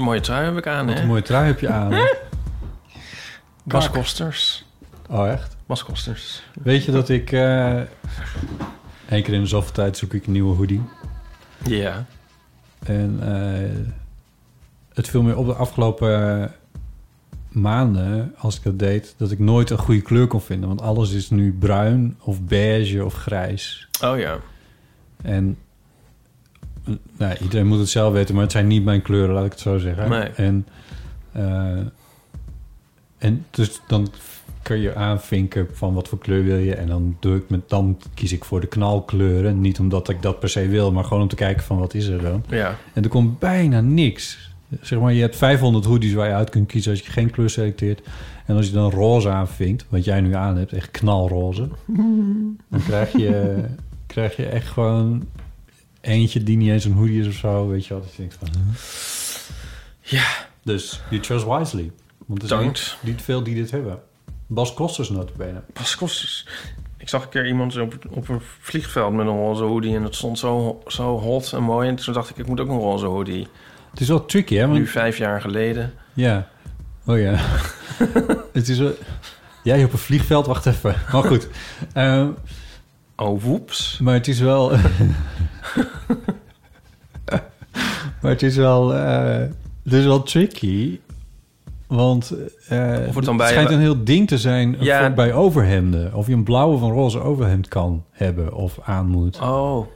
Een mooie trui heb ik aan, Wat hè? een mooie trui heb je aan. hè? Bas Kosters. Oh, echt? Bas Kosters. Weet je dat ik... eh keer in de zoveel tijd zoek ik een nieuwe hoodie. Ja. En eh, het viel me op de afgelopen maanden, als ik dat deed... dat ik nooit een goede kleur kon vinden. Want alles is nu bruin of beige of grijs. Oh ja. En nou, iedereen moet het zelf weten, maar het zijn niet mijn kleuren, laat ik het zo zeggen. Nee. En, eh, en dus dan kun je aanvinken van wat voor kleur wil je. En dan, doe ik met, dan kies ik voor de knalkleuren. Niet omdat ik dat per se wil, maar gewoon om te kijken van wat is er dan. Ja. En er komt bijna niks. Zeg maar, je hebt 500 hoodies waar je uit kunt kiezen als je geen kleur selecteert. En als je dan roze aanvinkt, wat jij nu aan hebt, echt knalroze. dan krijg je, krijg je echt gewoon eentje die niet eens een hoodie is of zo. Weet je wat? Je denkt van... Ja. Dus you chose wisely. Want er zijn niet, niet veel die dit hebben. Bas Kosters notabene. Bas Kosters. Ik zag een keer iemand op, op een vliegveld met een roze hoodie... en het stond zo, zo hot en mooi. En toen dacht ik, ik moet ook een roze hoodie. Het is wel tricky, hè? Nu Want, vijf jaar geleden. ja. Oh ja. het is wel... Jij op een vliegveld, wacht even. Maar goed. Ehm, Oh, woeps. Maar het is wel. maar het is wel. eh, het is wel tricky. Want eh Of het dan bij- schijnt een heel ding te zijn Ja. voor- bij overhemden. Of je een blauwe een roze overhemd kan hebben of aan moet. Oh.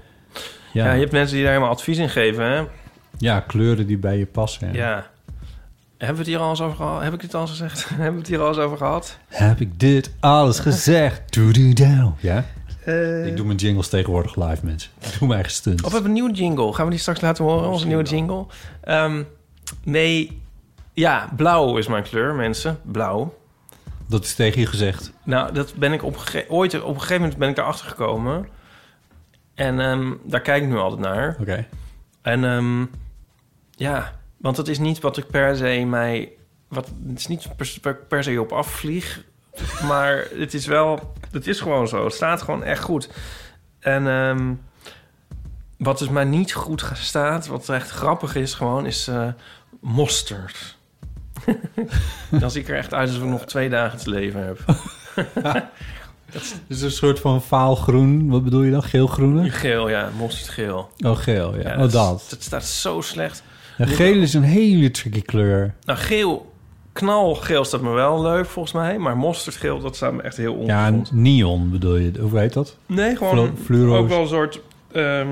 Ja. Ja, je hebt mensen die daar helemaal advies in geven, hè? ja kleuren die bij je passen. Ja. Hebben we het hier al eens over gehad? Heb ik dit al eens gezegd? Hebben we het hier al eens over gehad? Heb ik dit alles gezegd? Doe-doe-dow. Ja? Eh. Ik doe mijn jingles tegenwoordig live, mensen. Ik doe mijn eigen stunts. Of we hebben een nieuwe jingle. Gaan we die straks laten horen, onze nieuwe jingle? Ehm, nee, ja, blauw is mijn kleur, mensen. Blauw. Dat is tegen je gezegd. Nou, dat ben ik op, ooit op een gegeven moment ben ik daarachter gekomen. En ehm, daar kijk ik nu altijd naar. Oké. En ehm, ja, want het is niet wat ik per se mij... Wat, het is niet per, per, per se op afvlieg. maar het is wel... Het is gewoon zo. Het staat gewoon echt goed. En ehm, wat dus mij niet goed staat... Wat echt grappig is gewoon... Is eh mosterd. Dan zie ik er echt uit alsof ik nog twee dagen te leven heb. Het is een soort van vaalgroen. Wat bedoel je dan? Geel-groene? Geel, ja. Mosterdgeel. Oh, geel, ja. Ja, oh, dat. Het staat zo slecht. Ja, geel is een hele tricky kleur. Nou, geel, knalgeel staat me wel leuk volgens mij. Maar mosterdgeel, dat staat me echt heel Ja, ongezond. neon bedoel je. Hoe heet dat? nee, gewoon flu- ook wel een soort... ehm,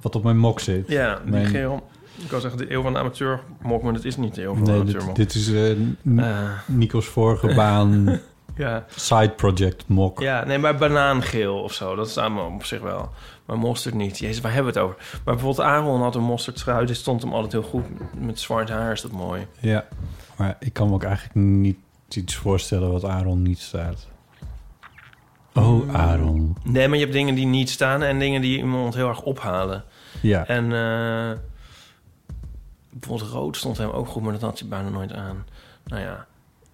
Wat op mijn mok zit. ja, die Mijn- geel. Ik wou zeggen de eeuw van de amateur mok, maar dat is niet de eeuw van de amateur dit, mok. dit is N- Eh, Nico's vorige baan ja. side project mok. ja, nee, maar banaangeel of zo, dat staat me op zich wel. Maar mosterd niet. Jezus, waar hebben we het over? Maar bijvoorbeeld Aaron had een mosterdtrui, die stond hem altijd heel goed. Met zwart haar is dat mooi. Ja. Maar ik kan me ook eigenlijk niet iets voorstellen wat Aaron niet staat. Oh, Aaron. Nee, maar je hebt dingen die niet staan en dingen die iemand heel erg ophalen. Ja. En eh, bijvoorbeeld rood stond hem ook goed, maar dat had hij bijna nooit aan. Nou ja.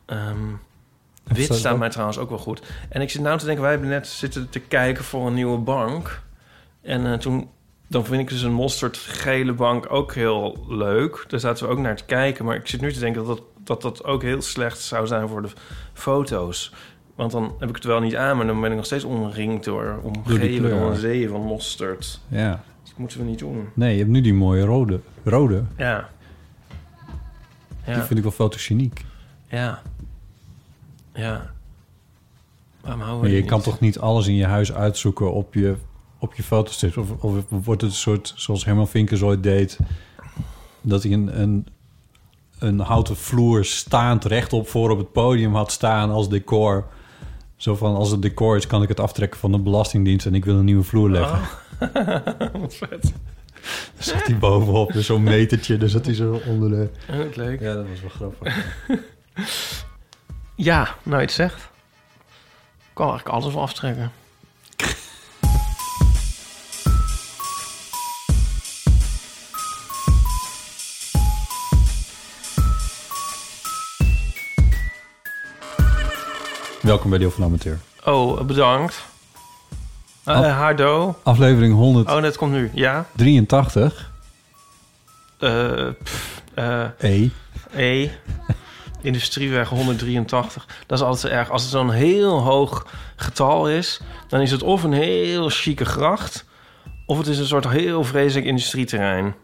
ehm, wit staat mij trouwens ook wel goed. En ik zit nou te denken, wij hebben net zitten te kijken voor een nieuwe bank. En eh, toen, dan vind ik dus een mosterdgele bank ook heel leuk. Daar zaten we ook naar te kijken. Maar ik zit nu te denken dat dat, dat, dat ook heel slecht zou zijn voor de foto's. Want dan heb ik het wel niet aan, maar dan ben ik nog steeds omringd door, die omgeven door een zee van mosterd. Ja. moeten we niet doen. Nee, je hebt nu die mooie rode. Rode. Ja. Die Ja. vind ik wel fotogeniek. Ja. Ja. Waarom houden we Maar je die kan niet? toch niet alles in je huis uitzoeken op je, op je fotostrips? Of, of wordt het een soort, zoals Herman Vinkers ooit deed... dat hij een, een, een houten vloer staand rechtop voor op het podium had staan als decor... Zo van, als het decor is, kan ik het aftrekken van de Belastingdienst... en ik wil een nieuwe vloer leggen. Wat vet. Dan zat hij bovenop, dus zo'n metertje. Dus dat hij zo onder de... Ja, dat leuk. Ja, dat was wel grappig. Ja, nou je het zegt. Ik kan eigenlijk alles wel aftrekken. Welkom bij Deel van Amateur. Oh, bedankt. Uh. Hardo. Aflevering Oh, dat komt nu. Ja. 183. Eh, pff, eh, E. E. Industrieweg 183. Dat is altijd erg. Als het zo'n heel hoog getal is... dan is het of een heel chique gracht... of het is een soort heel vreselijk industrieterrein.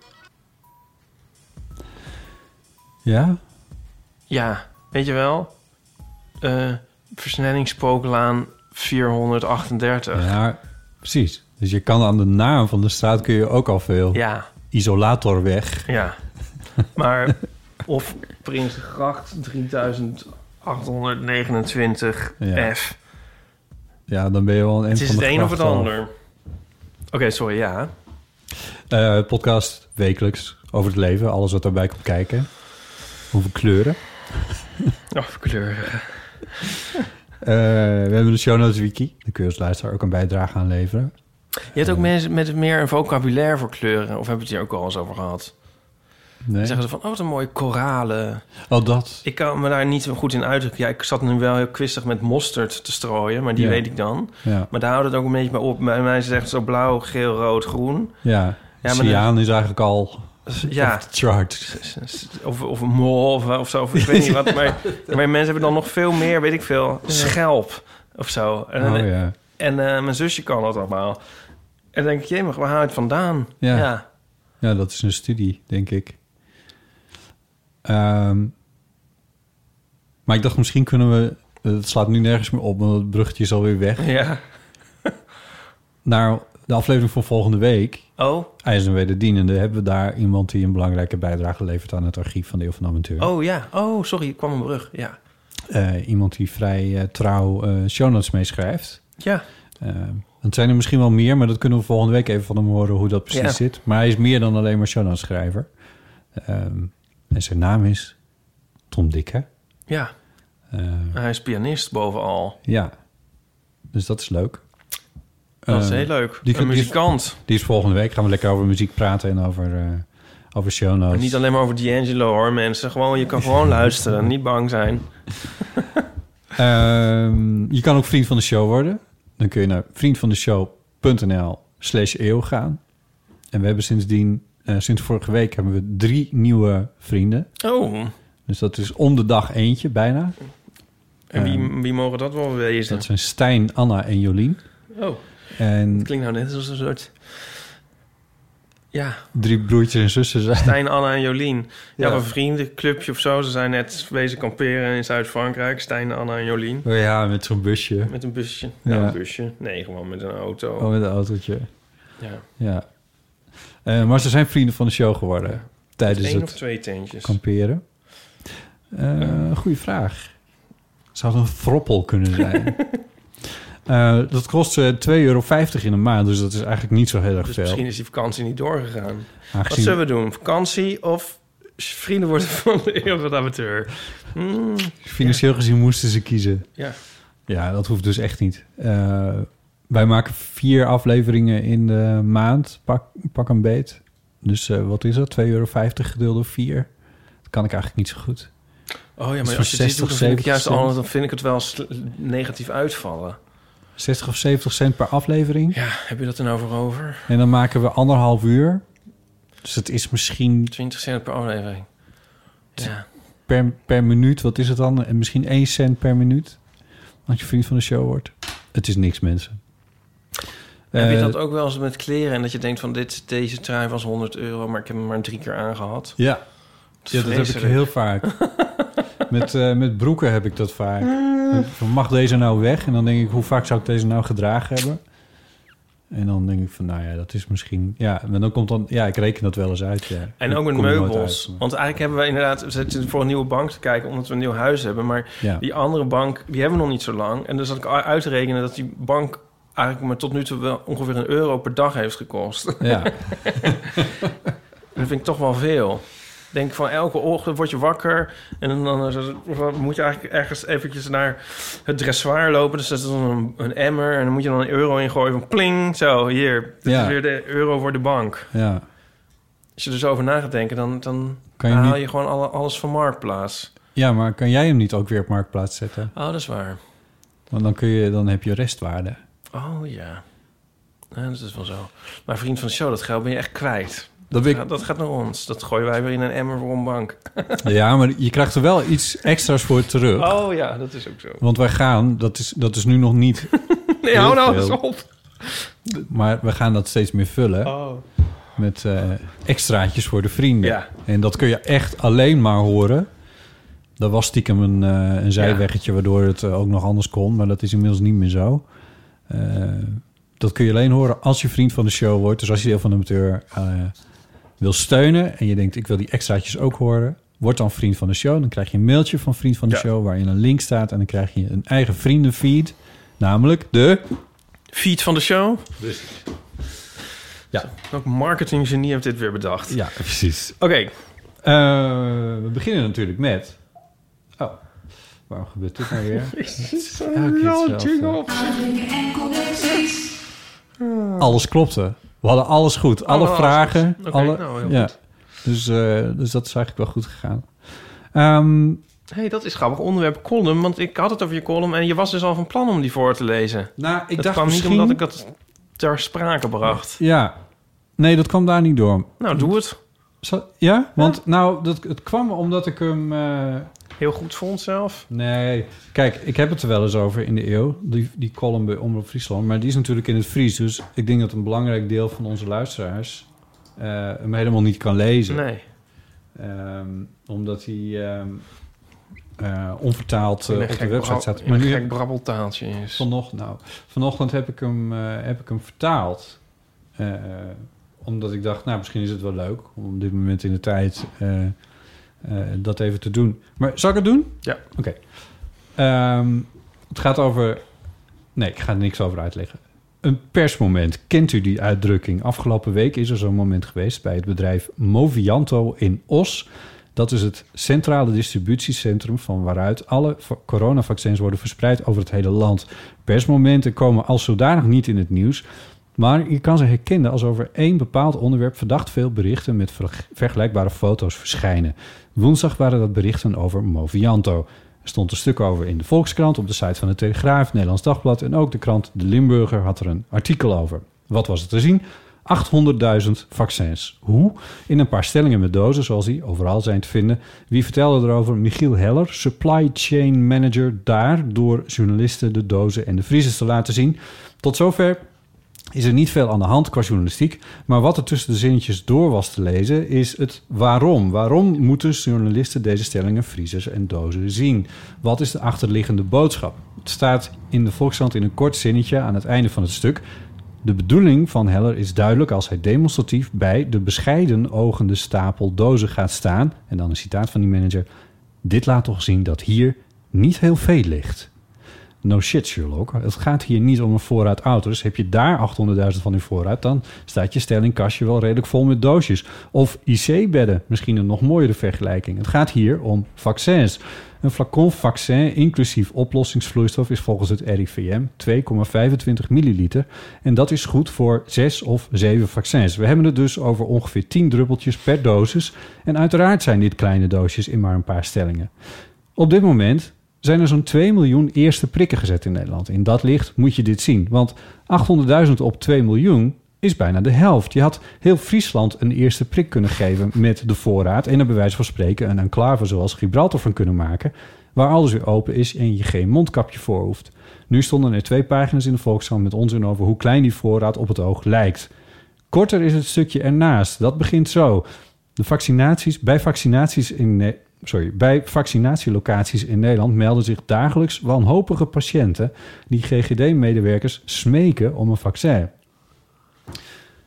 Ja? Ja, weet je wel? Eh versnellingspooklaan 438. Ja, precies. Dus je kan aan de naam van de straat kun je ook al veel. Ja. Isolatorweg. Ja. Maar of Prinsgracht 3829 Ja. F. Ja, dan ben je wel een Het is van het een of het ander. Oké, sorry, ja. Eh, podcast wekelijks over het leven. Alles wat daarbij komt kijken. Hoeveel kleuren. Oh, kleuren. Eh, we hebben de show notes wiki. Daar kun je als luisteraar ook een bijdrage aan leveren. Je hebt ook mensen met meer een vocabulaire voor kleuren. Of hebben we het hier ook al eens over gehad? Nee? Dan zeggen ze van, oh, wat een mooie koralen. Oh, dat. Ik kan me daar niet zo goed in uitdrukken. Ja, ik zat nu wel heel kwistig met mosterd te strooien, maar die Ja. weet ik dan. Ja. Maar daar houdt het ook een beetje bij op. Bij mij is het echt zo blauw, geel, rood, groen. Ja. maar Cyaan is eigenlijk al Ja. the chart. Of, of een mol of, of zo. Of ik weet niet wat. Maar, maar mensen hebben dan nog veel meer, weet ik veel, schelp of zo. En, Oh, ja. en eh, mijn zusje kan dat allemaal. En dan denk ik, jee, maar waar haal je het vandaan? Ja. ja. Ja, dat is een studie, denk ik. Ehm, maar ik dacht, misschien kunnen we... Het slaat nu nergens meer op, want het bruggetje is alweer weg. Ja. Naar de aflevering van volgende week. Oh. IJs en Wederdienende hebben we daar iemand die een belangrijke bijdrage levert aan het archief van de Eeuw van de Amateur. Oh ja. Oh, sorry, ik kwam een brug. Ja. Eh, iemand die vrij eh, trouw show notes meeschrijft. Ja. Het zijn er misschien wel meer, maar dat kunnen we volgende week even van hem horen hoe dat precies Ja. zit. Maar hij is meer dan alleen maar show notes schrijver. Ehm, en zijn naam is Tom Dikke. Ja. Hij is pianist bovenal. ja, dus dat is leuk. Dat is Eh, heel leuk. Die, Een die is- muzikant. Die is volgende week. Gaan we lekker over muziek praten en over, eh over show notes. En niet alleen maar over D'Angelo hoor, mensen. Gewoon, je kan gewoon luisteren. Niet bang zijn. Ehm, je kan ook vriend van de show worden. Dan kun je naar vriendvandeshow.nl slash eeuw gaan. En we hebben sindsdien, eh, sinds vorige week, hebben we drie nieuwe vrienden. Oh. Dus dat is om de dag eentje, bijna. En wie, Ehm, wie mogen dat wel wezen? dat zijn Stijn, Anna en Jolien. Oh. En Het klinkt nou net als een soort... Ja, drie broertjes en zussen zijn. Stijn, Anna en Jolien. Ja, Ja. een vriendenclubje of zo. Ze zijn net wezen kamperen in Zuid-Frankrijk. Stijn, Anna en Jolien. Oh ja, met zo'n busje. Met een busje. Ja. Nou, een busje. Nee, gewoon met een auto. Oh, met een autootje. Ja. Ja. Eh, maar ze zijn vrienden van de show geworden. Tijdens Eén het of twee tentjes. kamperen. Eh goeie vraag. Zou het een throppel kunnen zijn? Eh, dat kost eh 2,50 euro in een maand, dus dat is eigenlijk niet zo heel erg Dus veel. misschien is die vakantie niet doorgegaan. Wat zullen we doen? Vakantie of vrienden worden van de eeuw van de amateur? Hmm, Financieel gezien moesten ze kiezen. Ja. Ja, dat hoeft dus echt niet. Eh, wij maken vier afleveringen in de maand, pak, pak een beet. Dus wat is dat? 2,50 euro gedeeld door 4. Dat kan ik eigenlijk niet zo goed. Oh ja, maar als je dit 60, doet, dan vind ik 70 juist al, dan vind ik het wel negatief uitvallen. 60 of 70 cent per aflevering. Ja, heb je dat er nou voor over? En dan maken we anderhalf uur. Dus het is misschien 20 cent per aflevering. Ja. per, per minuut, wat is het dan? En misschien 1 cent per minuut. Als je vriend van de show wordt. Het is niks, mensen. Heb je Eh, dat ook wel eens met kleren en dat je denkt van dit, deze trui was 100 euro, maar ik heb hem maar drie keer aangehad? Ja, is ja dat heb ik heel vaak. met, eh, met broeken heb ik dat vaak. Van, mag deze nou weg? En dan denk ik, hoe vaak zou ik deze nou gedragen hebben? En dan denk ik van, nou ja, dat is misschien... Ja, en dan komt dan... Ja, ik reken dat wel eens uit, ja. En ook met meubels. uit. Want eigenlijk hebben we inderdaad... We zitten voor een nieuwe bank te kijken... omdat we een nieuw huis hebben. Maar Ja. die andere bank, die hebben we nog niet zo lang. En dus had ik uit te rekenen dat die bank... eigenlijk maar tot nu toe wel ongeveer een euro per dag heeft gekost. Ja. dat vind ik toch wel veel. Ik denk van elke ochtend word je wakker... en dan, moet je eigenlijk ergens eventjes naar het dressoir lopen. Dus dat is dan een, een emmer... en dan moet je dan een euro ingooien van pling. Zo, hier. Dit Ja. is weer de euro voor de bank. ja. Als je er zo over na gaat denken, dan, dan Kan je haal niet- je gewoon alle, alles van Marktplaats. ja, maar kan jij hem niet ook weer op Marktplaats zetten? Oh, dat is waar. Want dan, kun je, dan heb je restwaarde. Oh ja. ja. Dat is wel zo. Maar vriend van de show, dat geld ben je echt kwijt. Dat ik- gaat, dat gaat naar ons. Dat gooien wij weer in een emmer voor een bank. Ja, maar je krijgt er wel iets extra's voor terug. Oh ja, dat is ook zo. Want wij gaan, dat is, dat is nu nog niet... Nee, hou nou eens op. Maar we gaan dat steeds meer vullen. Oh. Met eh, extraatjes voor de vrienden. Ja. En dat kun je echt alleen maar horen. Dat was stiekem een, eh, een zijweggetje waardoor het eh, ook nog anders kon. Maar dat is inmiddels niet meer zo. Dat kun je alleen horen als je vriend van de show wordt. Dus als je deel van de amateur wil steunen... en je denkt, ik wil die extraatjes ook horen... word dan vriend van de show. Dan krijg je een mailtje van vriend van de Ja. show... waarin een link staat en dan krijg je een eigen vriendenfeed. Namelijk de... Feed van de show. Ja. Ook marketinggenie heeft dit weer bedacht. Ja, precies. Oké. Eh, we beginnen natuurlijk met... Oh, waarom gebeurt dit nou weer? Keer hetzelfde. Alles klopte. We hadden alles goed. Alle alles vragen. alle, nou, ja. goed. Dus, eh, dus dat is eigenlijk wel goed gegaan. Ehm, hey, dat is grappig onderwerp column. Want ik had het over je column en je was dus al van plan om die voor te lezen. nou, ik dat dacht kwam misschien... niet omdat ik dat ter sprake bracht. Ja. Nee, dat kwam daar niet door. Nou, doe het. Ja? Want nou, dat, het kwam omdat ik hem... eh, Heel goed vond zelf. Nee, kijk, ik heb het er wel eens over in de eeuw, die, die column bij Omroep Friesland. Maar die is natuurlijk in het Fries, dus ik denk dat een belangrijk deel van onze luisteraars eh, hem helemaal niet kan lezen. Nee. Ehm, omdat hij ehm, eh, onvertaald eh, op de website staat. Maar een nu gek brabbeltaaltje is. vanochtend, nou, vanochtend heb ik hem, heb ik hem vertaald. Omdat ik dacht, nou, misschien is het wel leuk om op dit moment in de tijd dat even te doen. Maar zal ik het doen? Ja. Oké. Ehm, het gaat over... Nee, ik ga er niks over uitleggen. Een persmoment. Kent u die uitdrukking? Afgelopen week is er zo'n moment geweest bij het bedrijf Movianto in Os. Dat is het centrale distributiecentrum van waaruit alle va- coronavaccins worden verspreid over het hele land. Persmomenten komen als zodanig niet in het nieuws. Maar je kan ze herkennen als over één bepaald onderwerp verdacht veel berichten met ver- vergelijkbare foto's verschijnen. Woensdag waren dat berichten over Movianto. Er stond een stuk over in de Volkskrant, op de site van de Telegraaf, Nederlands Dagblad en ook de krant De Limburger had er een artikel over. Wat was er te zien? 800.000 vaccins. Hoe? In een paar stellingen met dozen, zoals die overal zijn te vinden. Wie vertelde erover? Michiel Heller, supply chain manager daar, door journalisten de dozen en de vriezers te laten zien. Tot zover is er niet veel aan de hand qua journalistiek. Maar wat er tussen de zinnetjes door was te lezen, is het waarom. Waarom moeten journalisten deze stellingen, vriezers en dozen zien? Wat is de achterliggende boodschap? Het staat in de Volkskrant in een kort zinnetje aan het einde van het stuk. De bedoeling van Heller is duidelijk als hij demonstratief bij de bescheiden ogende stapel dozen gaat staan. En dan een citaat van die manager. Dit laat toch zien dat hier niet heel veel ligt. No shit, Sherlock. Het gaat hier niet om een voorraad auto's. Heb je daar 800.000 van in voorraad, dan staat je stellingkastje wel redelijk vol met doosjes. Of IC-bedden, misschien een nog mooiere vergelijking. Het gaat hier om vaccins. Een flacon vaccin inclusief oplossingsvloeistof is volgens het RIVM 2,25 milliliter. En dat is goed voor 6 of 7 vaccins. We hebben het dus over ongeveer 10 druppeltjes per dosis. En uiteraard zijn dit kleine doosjes in maar een paar stellingen. Op dit moment zijn er zo'n 2 miljoen eerste prikken gezet in Nederland. In dat licht moet je dit zien. Want 800.000 op 2 miljoen is bijna de helft. Je had heel Friesland een eerste prik kunnen geven met de voorraad... en er bij wijze van spreken een enclave zoals Gibraltar van kunnen maken... waar alles weer open is en je geen mondkapje voor hoeft. Nu stonden er twee pagina's in de Volkskrant met onzin over... hoe klein die voorraad op het oog lijkt. Korter is het stukje ernaast. Dat begint zo. De vaccinaties, bij vaccinaties in... Sorry, bij vaccinatielocaties in Nederland melden zich dagelijks wanhopige patiënten die GGD-medewerkers smeken om een vaccin.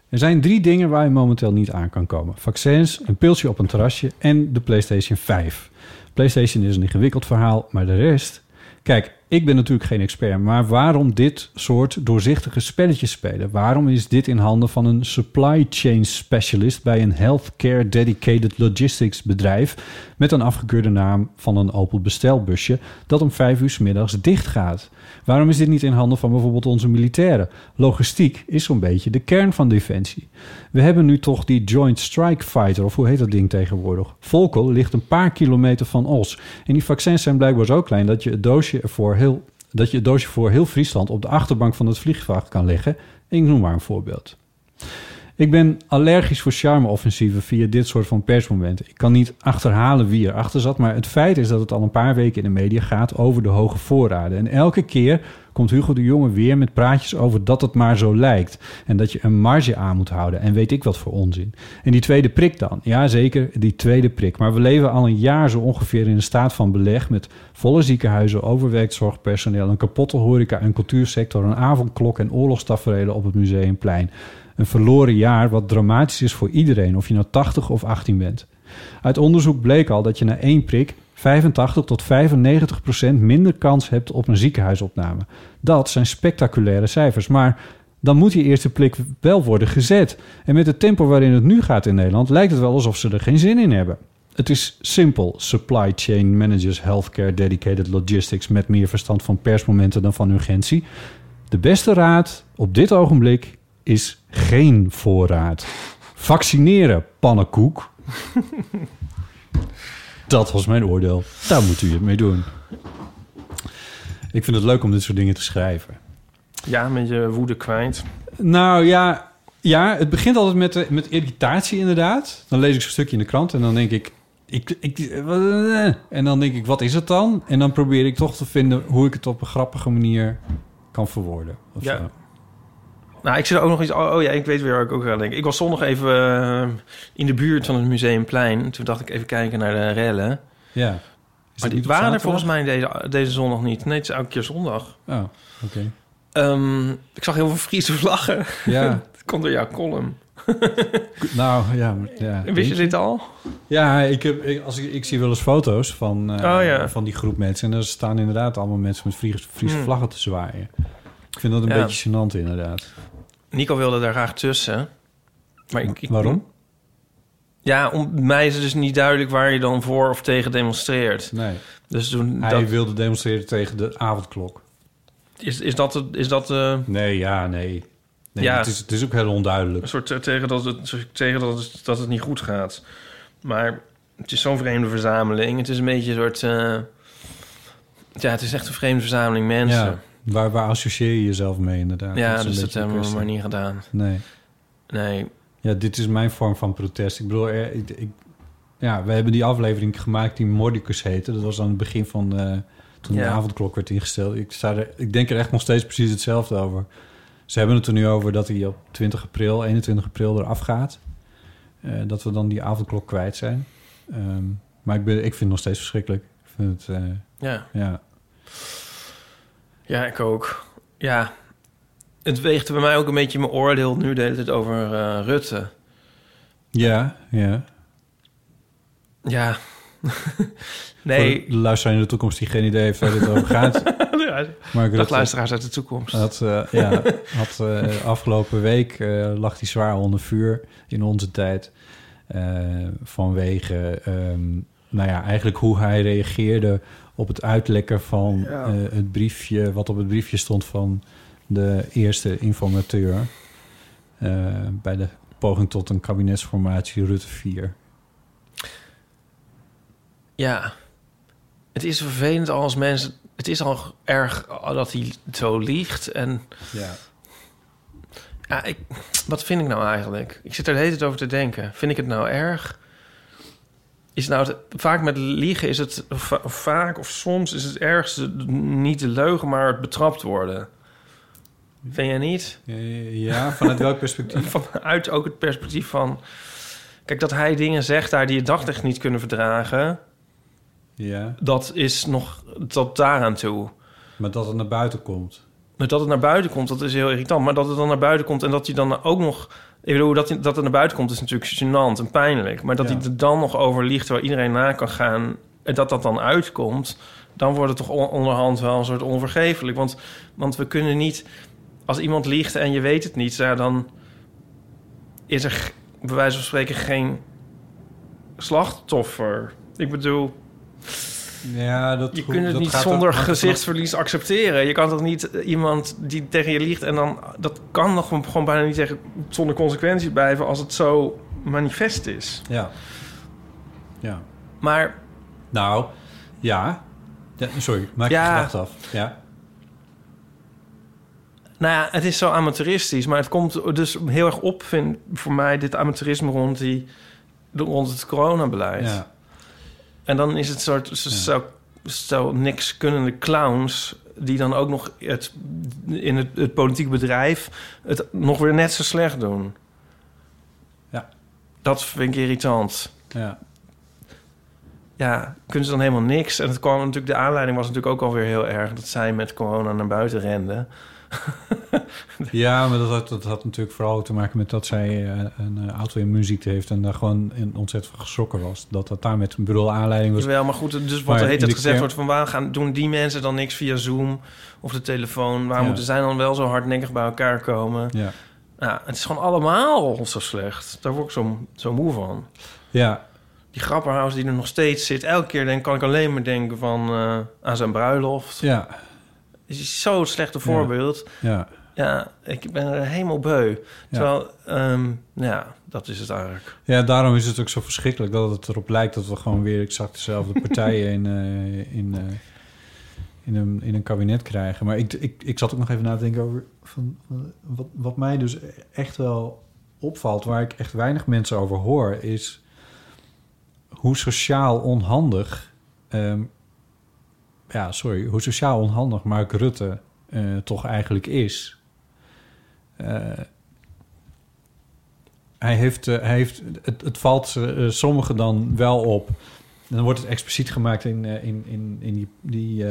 Er zijn drie dingen waar je momenteel niet aan kan komen: vaccins, een pilsje op een terrasje en de PlayStation 5. PlayStation is een ingewikkeld verhaal, maar de rest. Kijk, ik ben natuurlijk geen expert, maar waarom dit soort doorzichtige spelletjes spelen? Waarom is dit in handen van een supply chain specialist bij een healthcare dedicated logistics bedrijf met een afgekeurde naam van een Opel bestelbusje dat om vijf uur 's middags dicht gaat? Waarom is dit niet in handen van bijvoorbeeld onze militairen? Logistiek is zo'n beetje de kern van defensie. We hebben nu toch die Joint Strike Fighter, of hoe heet dat ding tegenwoordig? Volkel ligt een paar kilometer van Os. En die vaccins zijn blijkbaar zo klein dat je het doosje ervoor heel, dat je het doosje voor heel Friesland op de achterbank van het vliegtuig kan leggen. Ik noem maar een voorbeeld. Ik ben allergisch voor charme-offensieven via dit soort van persmomenten. Ik kan niet achterhalen wie erachter zat, maar het feit is dat het al een paar weken in de media gaat over de hoge voorraden. En elke keer komt Hugo de Jonge weer met praatjes over dat het maar zo lijkt. En dat je een marge aan moet houden. En weet ik wat voor onzin. En die tweede prik dan? Ja, zeker, die tweede prik. Maar we leven al een jaar zo ongeveer in een staat van beleg... met volle ziekenhuizen, overwerkt zorgpersoneel... een kapotte horeca en cultuursector... een avondklok en oorlogstaferelen op het Museumplein. Een verloren jaar wat dramatisch is voor iedereen... of je nou 80 of 18 bent. Uit onderzoek bleek al dat je na één prik 85 tot 95 procent minder kans hebt op een ziekenhuisopname. Dat zijn spectaculaire cijfers, maar dan moet die eerste prik wel worden gezet. En met het tempo waarin het nu gaat in Nederland lijkt het wel alsof ze er geen zin in hebben. Het is simpel. Supply chain managers, healthcare, dedicated logistics met meer verstand van persmomenten dan van urgentie. De beste raad op dit ogenblik is geen voorraad. Vaccineren, pannenkoek. Dat was mijn oordeel. Daar moet u het mee doen. Ik vind het leuk om dit soort dingen te schrijven. Ja, met je woede kwijt. Nou ja, ja het begint altijd met, eh, met irritatie inderdaad. Dan lees ik zo'n stukje in de krant en dan denk ik... ik, ik eh, en dan denk ik, wat is het dan? En dan probeer ik toch te vinden hoe ik het op een grappige manier kan verwoorden. Of Ja. zo. Nou, ik zit ook nog iets... Oh, oh ja, ik weet weer waar ik ook aan denk. Ik was zondag even eh, in de buurt van het Museumplein. Toen dacht ik even kijken naar de rellen. ja. Maar het die waren er volgens mij deze, deze zondag niet. Nee, het is elke keer zondag. Oh, oké. Ehm, ik zag heel veel Friese vlaggen. Ja, Dat komt door jouw column. nou ja. ja. Wist je dit al? Ja, ik, heb, ik, als ik, ik zie wel eens foto's van, eh, Oh, ja. van die groep mensen. En er staan inderdaad allemaal mensen met Friese, Friese Hmm. vlaggen te zwaaien. Ik vind dat een Ja. beetje gênant inderdaad. Nico wilde daar graag tussen. Maar ik, ik- Waarom? Ja, om mij is het dus niet duidelijk waar je dan voor of tegen demonstreert. Nee. Dus toen, Hij dat, wilde demonstreren tegen de avondklok. is, is dat, is dat eh, Nee, ja, nee. nee Ja. het, is, het is ook heel onduidelijk. een soort tegen, dat het, tegen dat, het, dat het niet goed gaat? Maar het is zo'n vreemde verzameling. Het is een beetje een soort... eh, ja, het is echt een vreemde verzameling mensen. Ja, waar, waar associeer je jezelf mee inderdaad? Ja, dus dat de hebben we maar niet gedaan. Nee. Nee, Ja, dit is mijn vorm van protest. Ik bedoel, er- ik, ik- ja, we hebben die aflevering gemaakt die Mordicus heette. Dat was aan het begin van eh, toen de avondklok werd ingesteld. Ik, sta er, ik denk er echt nog steeds precies hetzelfde over. Ze hebben het er nu over dat hij op 20 april, 21 april eraf gaat. Eh, dat we dan die avondklok kwijt zijn. Ehm, maar ik, ben, ik vind het nog steeds verschrikkelijk. Ik vind het, eh, ja. ja. Ja, ik ook. Ja, het weegt bij mij ook een beetje mijn oordeel nu de hele tijd over eh, Rutte. Ja, ja. Ja. nee. Voor de luisteraar in de toekomst die geen idee heeft waar dit over gaat. Mark Dag Rutte luisteraars uit de toekomst. had, eh, ja, had eh, afgelopen week eh, lag hij zwaar onder vuur in onze tijd. eh, vanwege, ehm, nou ja, eigenlijk hoe hij reageerde op het uitlekken van Ja. eh, het briefje, wat op het briefje stond van de eerste informateur. eh, bij de poging tot een kabinetsformatie Rutte 4. Ja. Het is vervelend als mensen... Het is al erg dat hij zo liegt. En Ja. Ja, ik, wat vind ik nou eigenlijk? Ik zit er de hele tijd over te denken. Vind ik het nou erg? Is nou het- vaak met liegen is het va- vaak of soms is het ergste niet de leugen, maar het betrapt worden. Vind jij niet? Ja, vanuit welk perspectief? Vanuit ook het perspectief van. Kijk, dat hij dingen zegt daar die je daglicht niet kunnen verdragen. Ja, Dat is nog tot daaraan toe. maar dat het naar buiten komt. Maar dat het naar buiten komt, dat is heel irritant. Maar dat het dan naar buiten komt en dat hij dan ook nog... Ik bedoel, dat, dat het naar buiten komt is natuurlijk gênant en pijnlijk. Maar dat Ja. hij er dan nog over liegt waar iedereen na kan gaan... en dat dat dan uitkomt... dan wordt het toch on- onderhand wel een soort onvergeeflijk. Want, want we kunnen niet... Als iemand liegt en je weet het niet... Ja, dan is er bij wijze van spreken geen slachtoffer. Ik bedoel... Ja, dat Je kunt het dat niet zonder er- er gezichtsverlies accepteren. Je kan toch niet eh, iemand die tegen je liegt... en dan... dat kan nog gewoon bijna niet tegen, zonder consequentie blijven... als het zo manifest is. Ja. Ja. Maar Nou, ja. ja sorry, maak je Ja. gedacht af. Ja. nou ja, het is zo amateuristisch... maar het komt dus heel erg op, vind, voor mij... dit amateurisme rond, die, rond het coronabeleid. ja. En dan is het soort zo, zo, zo niks kunnende clowns... die dan ook nog het, in het, het politieke bedrijf... het nog weer net zo slecht doen. Ja. Dat vind ik irritant. ja. Ja, kunnen ze dan helemaal niks? En het kwam natuurlijk, de aanleiding was natuurlijk ook alweer heel erg... dat zij met corona naar buiten renden. Ja, maar dat had, dat had natuurlijk vooral te maken met dat zij eh, een uh, auto-immuunziekte heeft... en daar gewoon in ontzettend van geschrokken was. Dat dat daar met een bedoel aanleiding was. Jawel, maar goed, dus wat er heet de gezegd wordt van... waar gaan, doen die mensen dan niks via Zoom of de telefoon? Waarom Ja. moeten zij dan wel zo hardnekkig bij elkaar komen? Ja. Ja, het is gewoon allemaal zo slecht. Daar word ik zo, zo moe van. Ja, Die grapperhaus die er nog steeds zit. Elke keer denk, kan ik alleen maar denken van, eh, aan zijn bruiloft. ja, is zo'n slechte voorbeeld. ja. Ja. ik ben er helemaal beu. Terwijl, ehm, ja, dat is het eigenlijk. Ja, daarom is het ook zo verschrikkelijk dat het erop lijkt dat we gewoon weer exact dezelfde partijen in, eh, in, eh, in, een, in een kabinet krijgen. Maar ik, ik, ik zat ook nog even na te denken over van, wat, wat mij dus echt wel opvalt, waar ik echt weinig mensen over hoor, is hoe sociaal onhandig, ehm, ja, sorry, hoe sociaal onhandig Mark Rutte eh, toch eigenlijk is. Eh, hij heeft, eh, hij heeft het, het valt sommigen dan wel op. En dan wordt het expliciet gemaakt in, in, in, in die, die,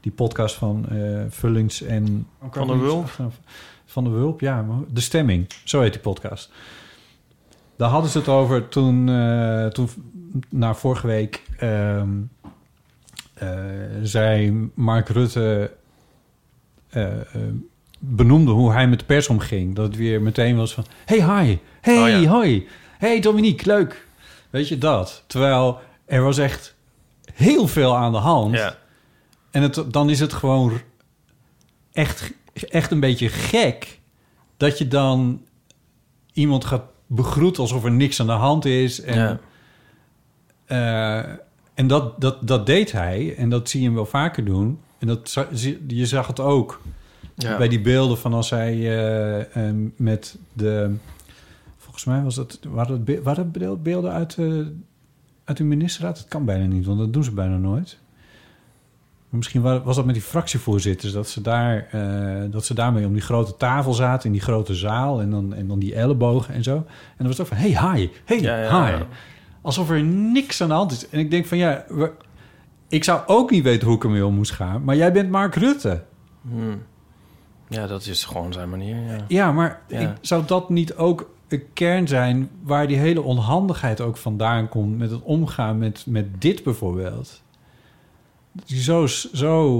die podcast van Vullings en... Van der Wulp? Van, de Wulp, ja. De Stemming, zo heet die podcast. Daar hadden ze het over toen, toen nou, vorige week... ehm, eh, zei Mark Rutte... eh, eh, benoemde hoe hij met de pers omging. Dat het weer meteen was van... Hey, hi. Hey, Oh ja. hoi. Hey, Dominique, leuk. Weet je dat? Terwijl er was echt heel veel aan de hand. Ja. En het, dan is het gewoon echt, echt een beetje gek... dat je dan iemand gaat begroeten alsof er niks aan de hand is. En, Ja. En dat, dat, dat deed hij. En dat zie je hem wel vaker doen. En dat, je zag het ook Ja. bij die beelden van als hij eh, eh, met de... Volgens mij was dat, waren be- waren beeld- beelden uit, eh, uit de ministerraad? Dat kan bijna niet, want dat doen ze bijna nooit. Misschien wa- was dat met die fractievoorzitters... dat ze, daar, eh, dat ze daarmee om die grote tafel zaten... in die grote zaal en dan, en dan die ellebogen en zo. En dan was het ook van, hey, hi, hey, Ja, ja, hi. ja. Alsof er niks aan de hand is. En ik denk van, ja... we- ik zou ook niet weten hoe ik ermee om moest gaan... maar jij bent Mark Rutte. Hmm. Ja, dat is gewoon zijn manier, ja. Ja, maar Ja. Ik, zou dat niet ook een kern zijn... waar die hele onhandigheid ook vandaan komt... met het omgaan met, met dit bijvoorbeeld? Dat je zo... zo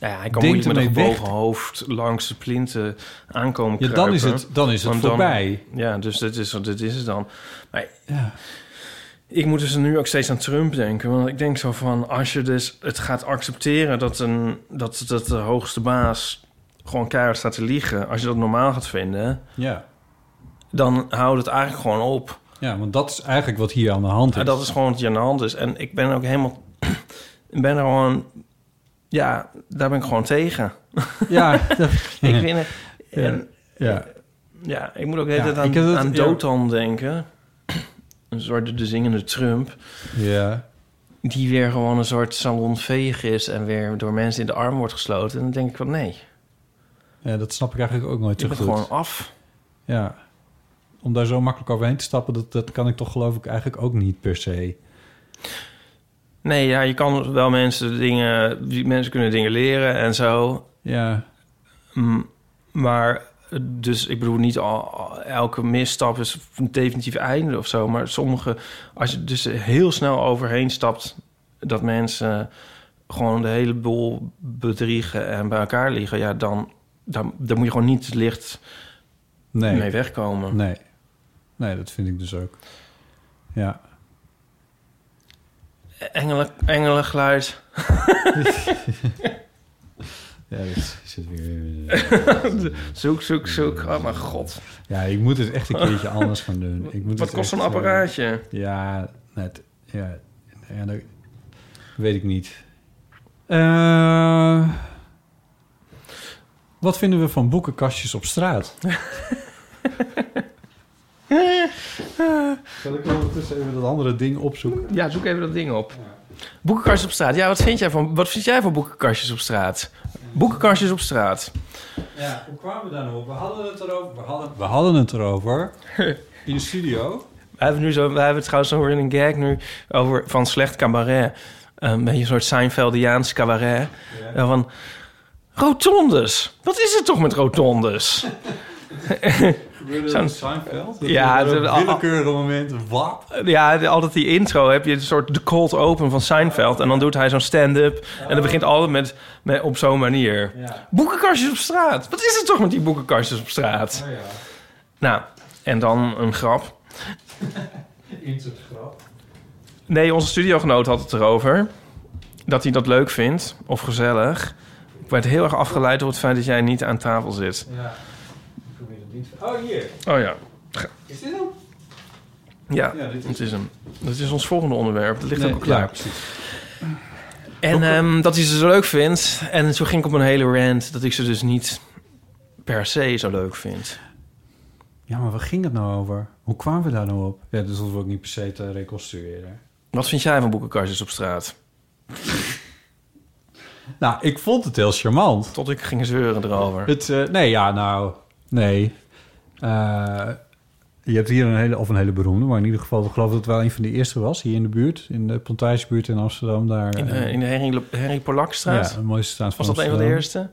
Ja, hij kan Denkt moeilijk met een gebogen hoofd langs de plinten aankomen ja, dan is het, dan is het Want dan- voorbij. Ja, dus dit is, dit is het dan. Maar Ja. Ik moet dus nu ook steeds aan Trump denken. Want ik denk zo van, als je dus het gaat accepteren... dat, een, dat, dat de hoogste baas gewoon keihard staat te liegen... als je dat normaal gaat vinden... Ja. dan houdt het eigenlijk gewoon op. ja, want dat is eigenlijk wat hier aan de hand is. Ja, dat is gewoon wat hier aan de hand is. En ik ben ook helemaal... ik ben er gewoon... Ja, daar ben ik gewoon tegen. Ja, dat- Ik vind het... En, Ja. Ja, ik moet ook de hele tijd aan, aan. Dotan denken. Een soort de zingende Trump. Ja. Die weer gewoon een soort salonveeg is... en weer door mensen in de arm wordt gesloten. En dan denk ik van nee, ja, dat snap ik eigenlijk ook nooit je zo bent goed. gewoon af. Ja. Om daar zo makkelijk overheen te stappen, dat, dat kan ik toch geloof ik eigenlijk ook niet per se. Nee, ja, je kan wel mensen dingen... Mensen kunnen dingen leren en zo. Ja. Mm, Maar, dus ik bedoel niet al, elke misstap is een definitief einde of zo. Maar sommige, als je dus heel snel overheen stapt, dat mensen gewoon de hele boel bedriegen en bij elkaar liggen, ja, dan, dan, dan moet je gewoon niet licht Nee. mee wegkomen. Nee. Nee, dat vind ik dus ook. Ja. Engelen, engelengeluid. Ja, dat zit weer... zoek, zoek, zoek. Oh mijn god. Ja, ik moet het echt een keertje anders gaan doen. Ik moet Wat kost zo'n eh, apparaatje? Ja, net. Ja, ja dat weet ik niet. Eh, wat vinden we van boekenkastjes op straat? Zal ik ondertussen even dat andere ding opzoeken? Ja, zoek even dat ding op. Boekenkastjes op straat. Ja, wat vind jij van, wat vind jij van boekenkastjes op straat? Boekenkastjes op straat. Ja, hoe kwamen we daar nou op? We hadden het erover. We hadden, we hadden het erover in de studio. We hebben nu zo, we hebben het trouwens zo in een gag nu over van slecht cabaret. Een beetje een soort Seinfeldiaans cabaret. Ja. Van rotondes. Wat is het toch met rotondes? Zo'n- Seinfeld? Ja, willekeurige moment. Wap. Ja, de- altijd die intro heb je een soort de cold open van Seinfeld. En dan doet hij zo'n stand-up. En dat begint altijd met, met op zo'n manier. Ja. Boekenkastjes op straat. Wat is het toch met die boekenkastjes op straat? Oh ja. Nou, en dan een grap. Insert grap. Nee, onze studiogenoot had het erover. Dat hij dat leuk vindt. Of gezellig. Ik werd heel erg afgeleid door het feit dat jij niet aan tafel zit. Ja. Ik probeer het niet. Oh, hier. Oh ja. Is dit hem? Ja, Ja, dit is- het is hem. Dat is ons volgende onderwerp. Dat ligt Nee, ook al klaar. ja, precies. En ehm, dat hij ze zo leuk vindt. En toen ging ik op een hele rant dat ik ze dus niet per se zo leuk vind. Ja, maar waar ging het nou over? Hoe kwamen we daar nou op? Ja, dus dat hoeven we ook niet per se te reconstrueren. Wat vind jij van boekenkastjes op straat? Nou, ik vond het heel charmant. Tot ik ging zeuren erover. Het, eh, nee, ja, nou, nee. Eh, je hebt hier een hele, of een hele beroemde, maar in ieder geval, ik geloof dat het wel een van de eerste was, hier in de buurt, in de Plantagebuurt in Amsterdam. Daar, In de, eh, in de Henry, Henry Polakstraat? Ja, een mooiste straat van Was dat een van de eerste?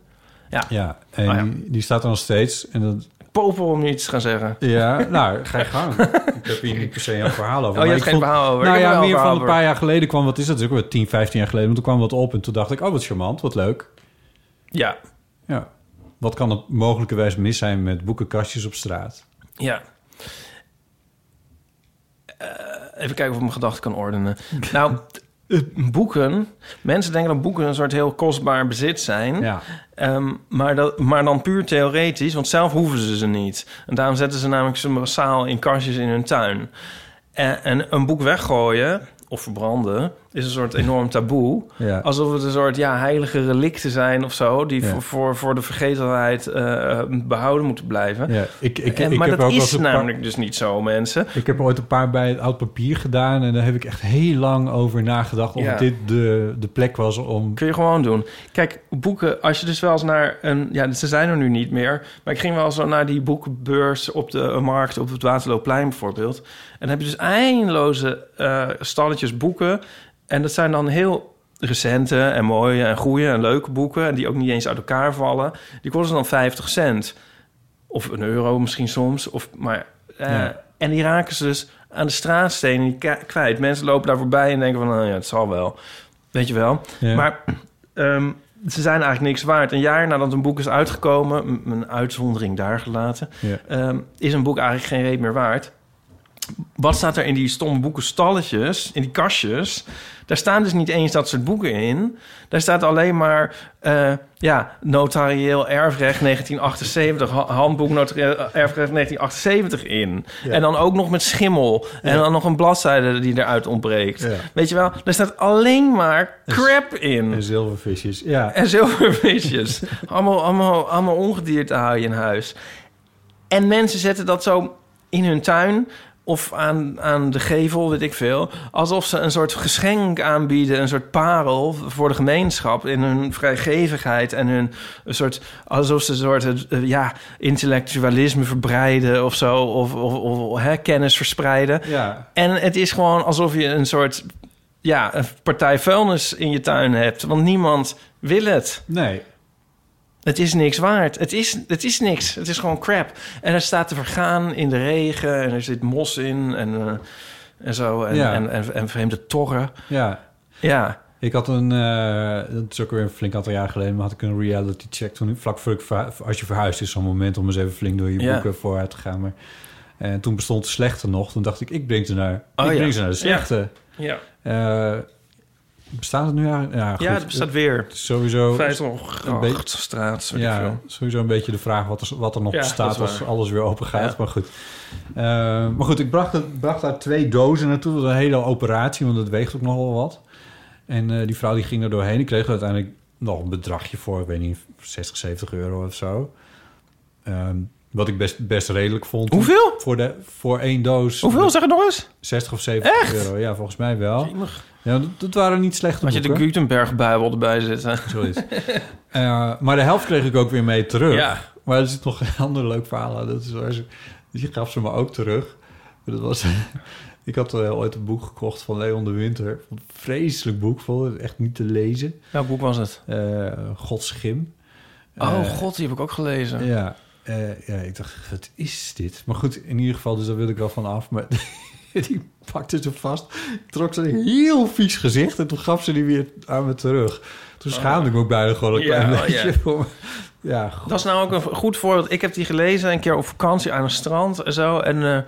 Ja. Ja, en Oh ja. Die, die staat er nog steeds. En dat, Popel om iets te gaan zeggen. ja, nou, ga je gang. ik heb hier niet per se een verhaal over. Oh, je hebt geen vond- verhaal over. Nou ja, er meer van een paar jaar geleden kwam, wat is dat? Is ook wel 10, 15 jaar geleden. Want toen kwam wat op en toen dacht ik, oh, wat charmant, wat leuk. Ja, Ja. Wat kan er mogelijkerwijs mis zijn met boekenkastjes op straat? ja. Eh, even kijken of ik mijn gedachten kan ordenen. nou, eh, boeken. Mensen denken dat boeken een soort heel kostbaar bezit zijn. Ja. Ehm, maar, dat, maar dan puur theoretisch, want zelf hoeven ze ze niet. En daarom zetten ze namelijk ze massaal in kastjes in hun tuin. En, en een boek weggooien of verbranden is een soort enorm taboe. Ja. Alsof het een soort ja, heilige relicten zijn of zo... die Ja. voor, voor, voor de vergetelheid eh, behouden moeten blijven. Ja, ik, ik, En- ik maar heb dat ook is paar- namelijk dus niet zo, mensen. Ik heb ooit een paar bij het oud papier gedaan en daar heb ik echt heel lang over nagedacht of dit de, de plek was om. Kun je gewoon doen. Kijk, boeken, als je dus wel eens naar een... Ja, ze zijn er nu niet meer. Maar ik ging wel eens naar die boekenbeurs op de markt... op het Waterloopplein bijvoorbeeld. En dan heb je dus eindeloze eh, stalletjes boeken. En dat zijn dan heel recente en mooie en goede en leuke boeken... en die ook niet eens uit elkaar vallen. Die kosten dan 50 cent. Of een euro misschien soms. Of, maar, eh, Ja. En die raken ze dus aan de straatstenen kwijt. Mensen lopen daar voorbij en denken van... nou ja, het zal wel. Weet je wel. Ja. Maar ehm, ze zijn eigenlijk niks waard. Een jaar nadat een boek is uitgekomen... een uitzondering daar gelaten... Ja. ehm, is een boek eigenlijk geen reet meer waard. Wat staat er in die stomme boekenstalletjes, in die kastjes? Daar staan dus niet eens dat soort boeken in. Daar staat alleen maar, eh, ja, notarieel erfrecht 1978, ha- handboek notarieel erfrecht 1978 in. Ja. En dan ook nog met schimmel. En dan nog een bladzijde die eruit ontbreekt. Ja. Weet je wel, daar staat alleen maar crap in. En zilvervisjes. Ja. En zilvervisjes. allemaal, allemaal, allemaal ongedierte hou je in huis. En mensen zetten dat zo in hun tuin of aan, aan de gevel, weet ik veel. Alsof ze een soort geschenk aanbieden, een soort parel voor de gemeenschap in hun vrijgevigheid en hun een soort alsof ze een soort eh, ja intellectualisme verbreiden of zo, of, of, of hè, kennis verspreiden. Ja. En het is gewoon alsof je een soort ja een partij vuilnis in je tuin hebt, want niemand wil het. Nee. Het is niks waard. Het is, het is niks. Het is gewoon crap. En er staat te vergaan in de regen. En er zit mos in. En, eh, en zo. En, Ja. en, en, en vreemde torren. Ja. Ja. Ik had een, eh, dat is ook weer een flink aantal jaar geleden, maar had ik een reality check toen vlak voor ik als je verhuist is zo'n moment om eens even flink door je Ja. boeken vooruit te gaan. Maar en toen bestond de slechte nog. Toen dacht ik, ik breng ze naar, Oh, ik ja. breng ze naar de slechte. Ja. Eh, bestaat het nu eigenlijk? Ja, goed. Ja, het bestaat weer. Het is Sowieso. Vijzelgracht, beetje- straat, Ja, veel. sowieso een beetje de vraag wat er, wat er nog Ja, is als alles weer open gaat. Ja. Maar goed. Eh, maar goed, ik bracht, het, bracht daar twee dozen naartoe. Dat was een hele operatie, want het weegt ook nogal wat. En eh, die vrouw die ging er doorheen. Ik kreeg er uiteindelijk nog een bedragje voor. Ik weet niet, 60, 70 euro of zo. Ehm, wat ik best, best redelijk vond. Hoeveel? Voor, de, voor één doos. Hoeveel? Zeg het nog eens. 60 of 70 euro. Ja, volgens mij wel. Ja, dat, dat waren niet slechte Had je de. Gutenberg-bijbel erbij zitten. Zoiets. Eh, maar de helft kreeg ik ook weer mee terug. Ja. Maar er zit nog een ander leuk verhaal aan. Dat is waar ze, die gaf ze me ook terug. Dat was, ik had eh, ooit een boek gekocht van Leon de Winter. Een vreselijk boek, vond ik echt niet te lezen. Welk boek was het? Eh Godschim. Oh Eh, god, die heb ik ook gelezen. Ja, ja, ik dacht, wat is dit? Maar goed, in ieder geval, dus daar wil ik wel van af. Maar die pakte ze vast, trok ze een heel vies gezicht... en toen gaf ze die weer aan me terug. Toen schaamde ik me ook bijna gewoon een Ja, klein oh, beetje ja. Ja. Dat is nou ook een goed voorbeeld. Ik heb die gelezen een keer op vakantie aan een strand en zo. En eh,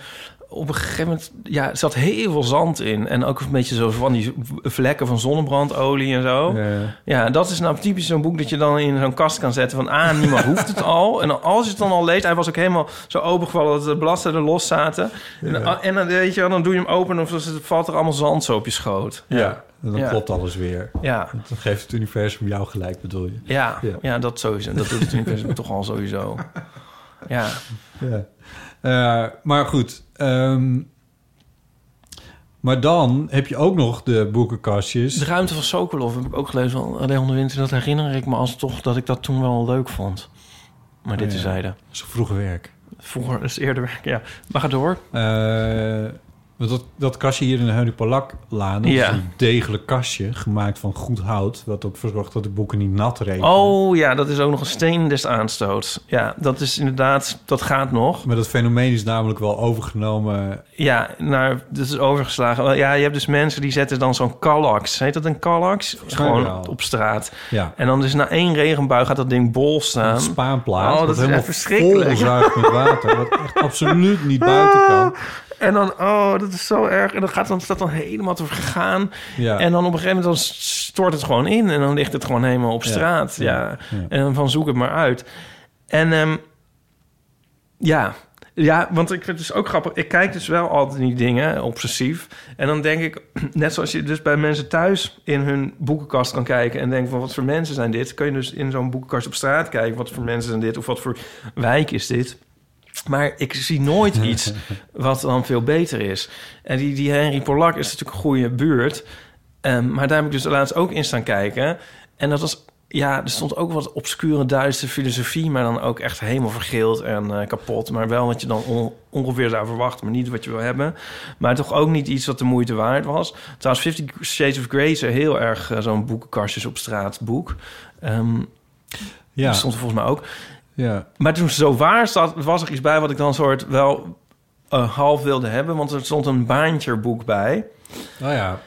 op een gegeven moment, ja, er zat heel veel zand in. En ook een beetje zo van die vlekken van zonnebrandolie en zo. Ja. Ja, dat is nou typisch zo'n boek dat je dan in zo'n kast kan zetten. Van, ah, niemand hoeft het al. En dan, als je het dan al leest, hij was ook helemaal zo opengevallen dat de bladzijden los zaten. En, dan- en dan, weet je, dan doe je hem open of het valt er allemaal zand zo op je schoot. Ja, en dan Ja. klopt alles weer. Ja. Dan geeft het universum jou gelijk, bedoel je? Ja, Ja. ja. dat sowieso. Dat doet het universum toch al sowieso. Ja. Ja. Eh, maar goed. Ehm, maar dan heb je ook nog de boekenkastjes. De ruimte van Sokolov heb ik ook gelezen van Leon de Winter. Dat herinner ik me als toch dat ik dat toen wel leuk vond. Maar dit Oh, ja. tezijde. Zo vroeg werk. Vroeger is eerder werk, ja. Maar ga door. Eh, want dat, dat kastje hier in de Henry Polak-laan... Ja. is een degelijk kastje, gemaakt van goed hout... wat ook verzorgt dat de boeken niet nat regenen. Oh ja, dat is ook nog een steen des aanstoots. Ja, dat is inderdaad, dat gaat nog. Maar dat fenomeen is namelijk wel overgenomen... Ja, nou, dat is overgeslagen. Ja, je hebt dus mensen die zetten dan zo'n kallax. Heet dat een kallax? Gewoon wel. op straat. Ja. En dan dus na één regenbui gaat dat ding bol Een staan. spaanplaat, Oh, dat is helemaal verschrikkelijk. met water... wat echt absoluut niet buiten kan. En dan, oh, dat is zo erg. En dan gaat dan, staat dan helemaal te vergaan. Ja. En dan op een gegeven moment dan stort het gewoon in. En dan ligt het gewoon helemaal op straat. Ja. ja, ja. En dan van zoek het maar uit. En ehm, ja. Ja, want ik vind het dus ook grappig. Ik kijk dus wel altijd die dingen, obsessief. En dan denk ik, net zoals je dus bij mensen thuis in hun boekenkast kan kijken... en denken van wat voor mensen zijn dit... kun je dus in zo'n boekenkast op straat kijken... wat voor mensen zijn dit of wat voor wijk is dit... Maar ik zie nooit iets wat dan veel beter is. En die, die Henry Polak is natuurlijk een goede buurt. Ehm, maar daar heb ik dus laatst ook in staan kijken. En dat was... Ja, er stond ook wat obscure Duitse filosofie... maar dan ook echt helemaal vergeeld en eh, kapot. Maar wel wat je dan on- ongeveer zou verwachten... maar niet wat je wil hebben. Maar toch ook niet iets wat de moeite waard was. Trouwens, Fifty Shades of Grey is heel erg eh, zo'n boekenkastjes op straat boek. Ehm Ja. Dat stond er volgens mij ook. Ja. Maar toen zo waar zat, was er iets bij wat ik dan soort wel eh, half wilde hebben. Want er stond een baantjerboek bij. Nou ja.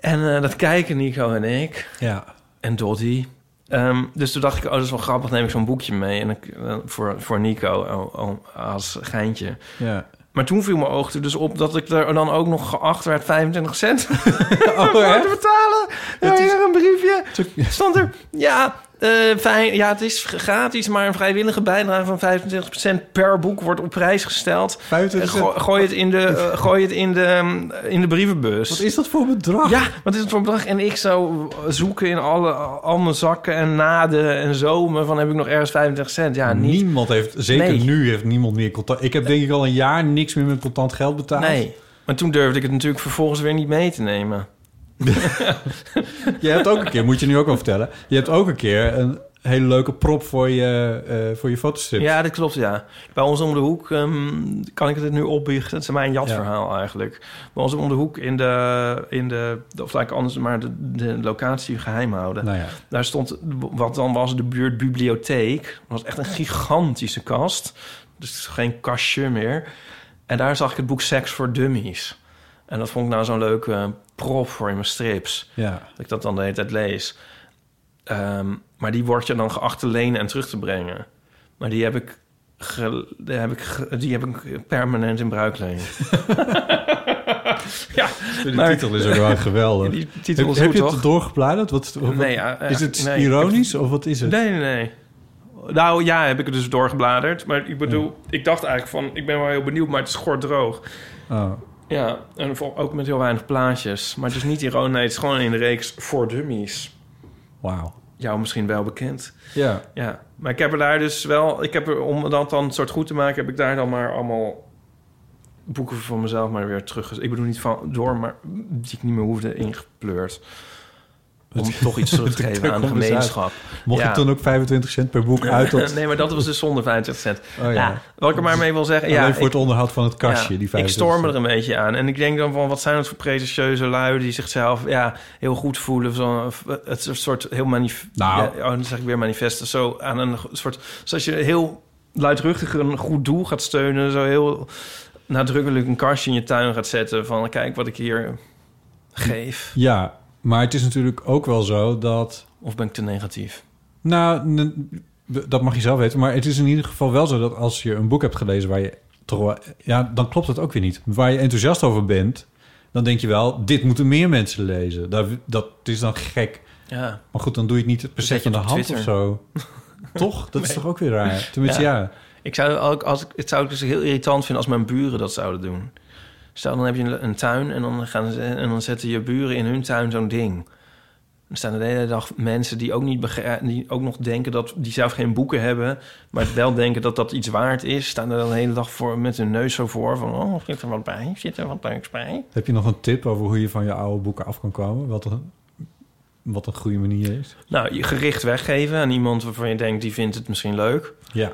En eh, dat kijken Nico en ik. Ja. En Dottie. Ehm, dus toen dacht ik, oh, dat is wel grappig. Neem ik zo'n boekje mee. En ik, eh, voor, voor Nico oh, oh, als geintje. Ja. Maar toen viel mijn oog er dus op dat ik er dan ook nog geacht werd 25 cent Oh, voor te betalen. Ja, is- hier een briefje. Stond er, ja, Eh, fijn, ja, het is gratis, maar een vrijwillige bijdrage van 25% per boek wordt op prijs gesteld. 25 Eh, go- gooi het in de, eh, gooi het in de, mm, in de brievenbus. Wat is dat voor bedrag? Ja, wat is het voor bedrag? En ik zou zoeken in alle, al mijn zakken en naden en zomen van heb ik nog ergens 25 cent. Ja, niet. Niemand heeft, zeker Nee. nu heeft niemand meer contant. Ik heb denk ik al een jaar niks meer met contant geld betaald. Nee. Maar toen durfde ik het natuurlijk vervolgens weer niet mee te nemen. Je hebt ook een keer, moet je nu ook wel vertellen. Je hebt ook een keer een hele leuke prop voor je, eh voor je fotostrip. Ja, dat klopt, ja. Bij ons om de hoek ehm, kan ik het nu opbiechten. Het is mijn jatverhaal eigenlijk. Bij ons om de hoek in de, in de of eigenlijk anders, maar de, de locatie geheim houden. Nou ja. Daar stond, wat dan was de buurtbibliotheek. Dat was echt een gigantische kast. Dus geen kastje meer. En daar zag ik het boek Sex for Dummies. En dat vond ik nou zo'n leuke prop voor in mijn strips. Ja. Dat ik dat dan de hele tijd lees. Ehm, maar die wordt je dan geacht te lenen en terug te brengen. Maar die heb ik, ge- die heb ik, ge- die heb ik permanent in bruikleen. ja, Die maar- titel is ook wel geweldig. Die titel heb is heb goed, je het doorgebladerd? Wat, wat- Nee, ja, is het nee. ironisch of wat is het? Nee, nee, nee. Nou ja, heb ik het dus doorgebladerd. Maar ik bedoel, ik dacht eigenlijk van... Ik ben wel heel benieuwd, maar het is droog. Oh. Ja, en ook met heel weinig plaatjes. Maar het is niet ironisch. Nee, het is gewoon in de reeks voor dummies. Wauw. Jou misschien wel bekend. Ja. Ja, maar ik heb er daar dus wel... Ik heb er, om dat dan een soort goed te maken... heb ik daar dan maar allemaal boeken van mezelf maar weer terug... Ik bedoel niet van door, maar die ik niet meer hoefde ingepleurd. Om toch iets terug te geven aan de gemeenschap. Mocht Ja. je toen ook 25 cent per boek uit? Tot... nee, maar dat was dus zonder 25 cent. Oh, ja. ja. wat ik er maar mee wil zeggen... Alleen ja, voor het ik- onderhoud van het kastje, die ik 25 storm er een beetje aan. En ik denk dan van, wat zijn het voor pretentieuze lui... die zichzelf ja, heel goed voelen. Zo, het is een soort heel manif... Nou. Oh, dan zeg ik weer manifesten. Zo aan een soort... Zoals je heel luidruchtig een goed doel gaat steunen. Zo heel nadrukkelijk een kastje in je tuin gaat zetten. Van, kijk wat ik hier geef. Ja, maar het is natuurlijk ook wel zo dat... Of ben ik te negatief? Nou, dat mag je zelf weten. Maar het is in ieder geval wel zo dat als je een boek hebt gelezen waar je toch wel... Ja, dan klopt het ook weer niet. Waar je enthousiast over bent, dan denk je wel... dit moeten meer mensen lezen. Dat, dat is dan gek. Ja. Maar goed, dan doe je het niet per se van de hand of zo. toch? Dat is toch ook weer raar? Tenminste, ja. Ik zou ook, als ik, het zou ik dus heel irritant vinden als mijn buren dat zouden doen. Stel, dan heb je een, tuin en dan, gaan ze, en dan zetten je buren in hun tuin zo'n ding. Dan staan er de hele dag mensen die ook, niet die ook nog denken dat die zelf geen boeken hebben, maar wel denken dat dat iets waard is. Staan er dan de hele dag voor, met hun neus zo voor van, oh, zit er wat bij? Zit er wat leuks bij? Heb je nog een tip over hoe je van je oude boeken af kan komen? Wat een, wat een goede manier is? Nou, je gericht weggeven aan iemand waarvan je denkt, die vindt het misschien leuk. Ja.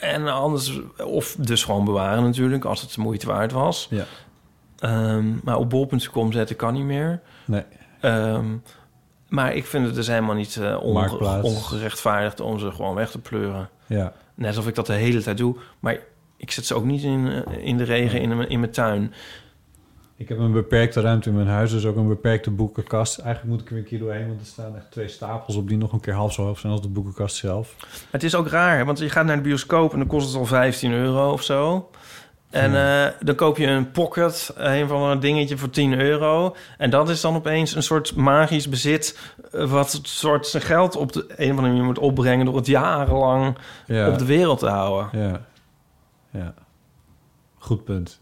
En anders, of dus gewoon bewaren natuurlijk, als het de moeite waard was. Ja. Ehm, maar op bol.com zetten kan niet meer. Nee. Ehm, maar ik vind het dus helemaal niet onge- Marktplaats. ongerechtvaardigd om ze gewoon weg te pleuren. Ja. Net alsof ik dat de hele tijd doe. Maar ik zet ze ook niet in, eh, in de regen in, in mijn tuin. Ik heb een beperkte ruimte in mijn huis, dus ook een beperkte boekenkast. Eigenlijk moet ik er weer een keer doorheen, want er staan echt twee stapels op die nog een keer half zo hoog zijn als de boekenkast zelf. Maar het is ook raar, want je gaat naar de bioscoop en dan kost het al 15 euro of zo. En eh, dan koop je een pocket, een van een dingetje voor 10 euro. En dat is dan opeens een soort magisch bezit... eh, wat het soort zijn geld op de een of andere manier moet opbrengen... door het jarenlang Ja. op de wereld te houden. Ja. Ja. Goed punt.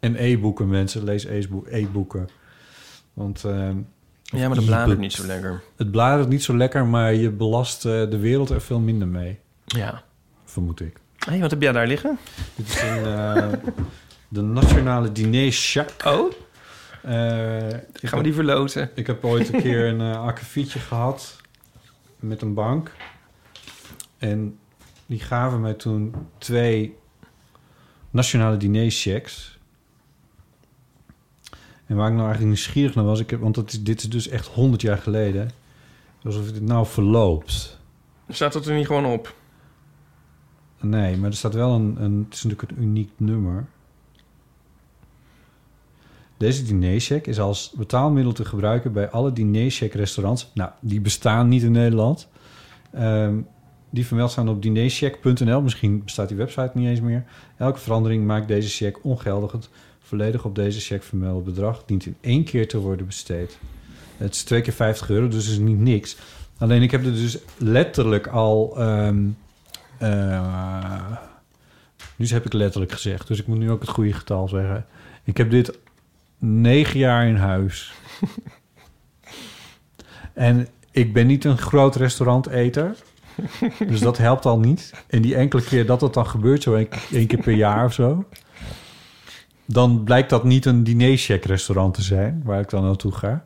En e-boeken, mensen. Lees e-boek- e-boeken. Want... ehm, Ja, maar dat bladert niet zo lekker. Het bladert niet zo lekker, maar je belast eh, de wereld er veel minder mee. Ja. Vermoed ik. Hé, wat heb jij daar liggen? Dit is een, eh, de Nationale Diner Jacques. Oh? Eh, Gaan we die verloten? Ik heb ooit een keer een uh, akkefietje gehad met een bank. En die gaven mij toen twee Nationale Diner checks. En waar ik nou eigenlijk nieuwsgierig naar was, ik heb, want dat is, dit is dus echt 100 jaar geleden. Alsof dit nou verloopt. Staat dat er niet gewoon op? Nee, maar er staat wel een, een het is natuurlijk een uniek nummer. Deze dinercheck is als betaalmiddel te gebruiken bij alle dinercheck restaurants. Nou, die bestaan niet in Nederland. Ehm, die vermeld staan op dinercheck.nl. Misschien bestaat die website niet eens meer. Elke verandering maakt deze check ongeldig. Volledig op deze check vermelde bedrag dient in één keer te worden besteed. Het is twee keer 50 euro, dus het is niet niks. Alleen ik heb er dus letterlijk al... ehm eh, nu heb ik letterlijk gezegd, dus ik moet nu ook het goede getal zeggen. Ik heb dit negen jaar in huis. en ik ben niet een groot restauranteter. Dus dat helpt al niet. En die enkele keer dat het dan gebeurt, zo één keer per jaar of zo... dan blijkt dat niet een dinercheck restaurant te zijn... waar ik dan naartoe ga.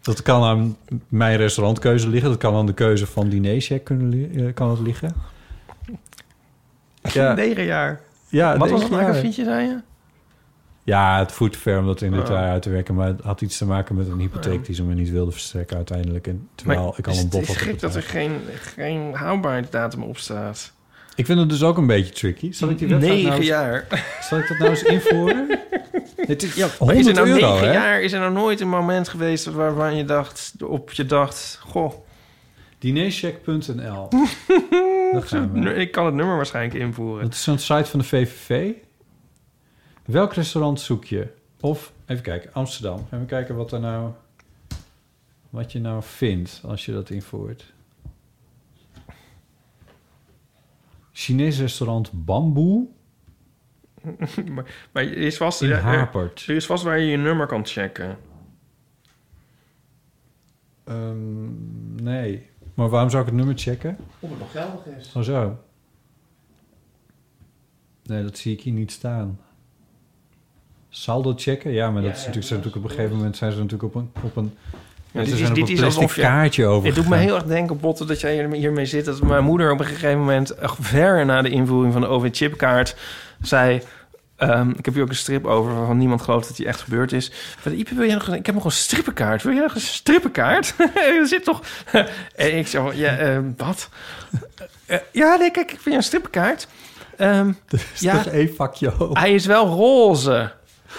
Dat kan aan mijn restaurantkeuze liggen. Dat kan aan de keuze van dinercheck kunnen eh, kan het liggen. Ja, Negen jaar. ja Wat was het jaar. akkefietje, zei je? Ja, het ver om dat in het Oh. jaar uit te werken. Maar het had iets te maken met een hypotheek die ze me niet wilden verstrekken uiteindelijk. En terwijl Maar ik al is een het bof is had gek dat er geen, geen houdbaarheidsdatum op staat. Ik vind het dus ook een beetje tricky. Zal ik die website nou Negen eens- jaar. Zal ik dat nou eens invoeren? het is, ja, 100 Maar is er nou euro, negen hè? jaar? Is er nou nooit een moment geweest waarvan je dacht, op je dacht, goh, Dinercheck.nl. Ik kan het nummer waarschijnlijk invoeren. Dat is zo'n site van de VVV. Welk restaurant zoek je? Of, even kijken, Amsterdam. Even kijken wat er nou... Wat je nou vindt als je dat invoert. Chinees restaurant Bamboe maar, maar er is vast, in er, Hapert. er is vast waar je je nummer kan checken. Ehm, nee. Maar waarom zou ik het nummer checken? Of het nog geldig is. Oh zo. Nee, dat zie ik hier niet staan. Saldo checken? Ja, maar dat is natuurlijk, natuurlijk op een gegeven moment zijn ze natuurlijk op een, op een, ja, dit is- dit een is plastic alsof je- kaartje over. Het doet me heel erg denken, Botte, dat jij hier- hiermee zit. Dat mijn moeder op een gegeven moment, echt ver na de invoering van de OV-chipkaart, zei... ehm, ik heb hier ook een strip over waarvan niemand gelooft dat die echt gebeurd is. Van, Ipe, wil jij nog een, ik heb nog een strippenkaart. Wil jij nog een strippenkaart? er zit toch... en ik zei, van, ja, ehm, wat? Eh, ja, nee, kijk, ik vind je een strippenkaart. Ehm, is ja, één vakje hoog? hij is wel roze.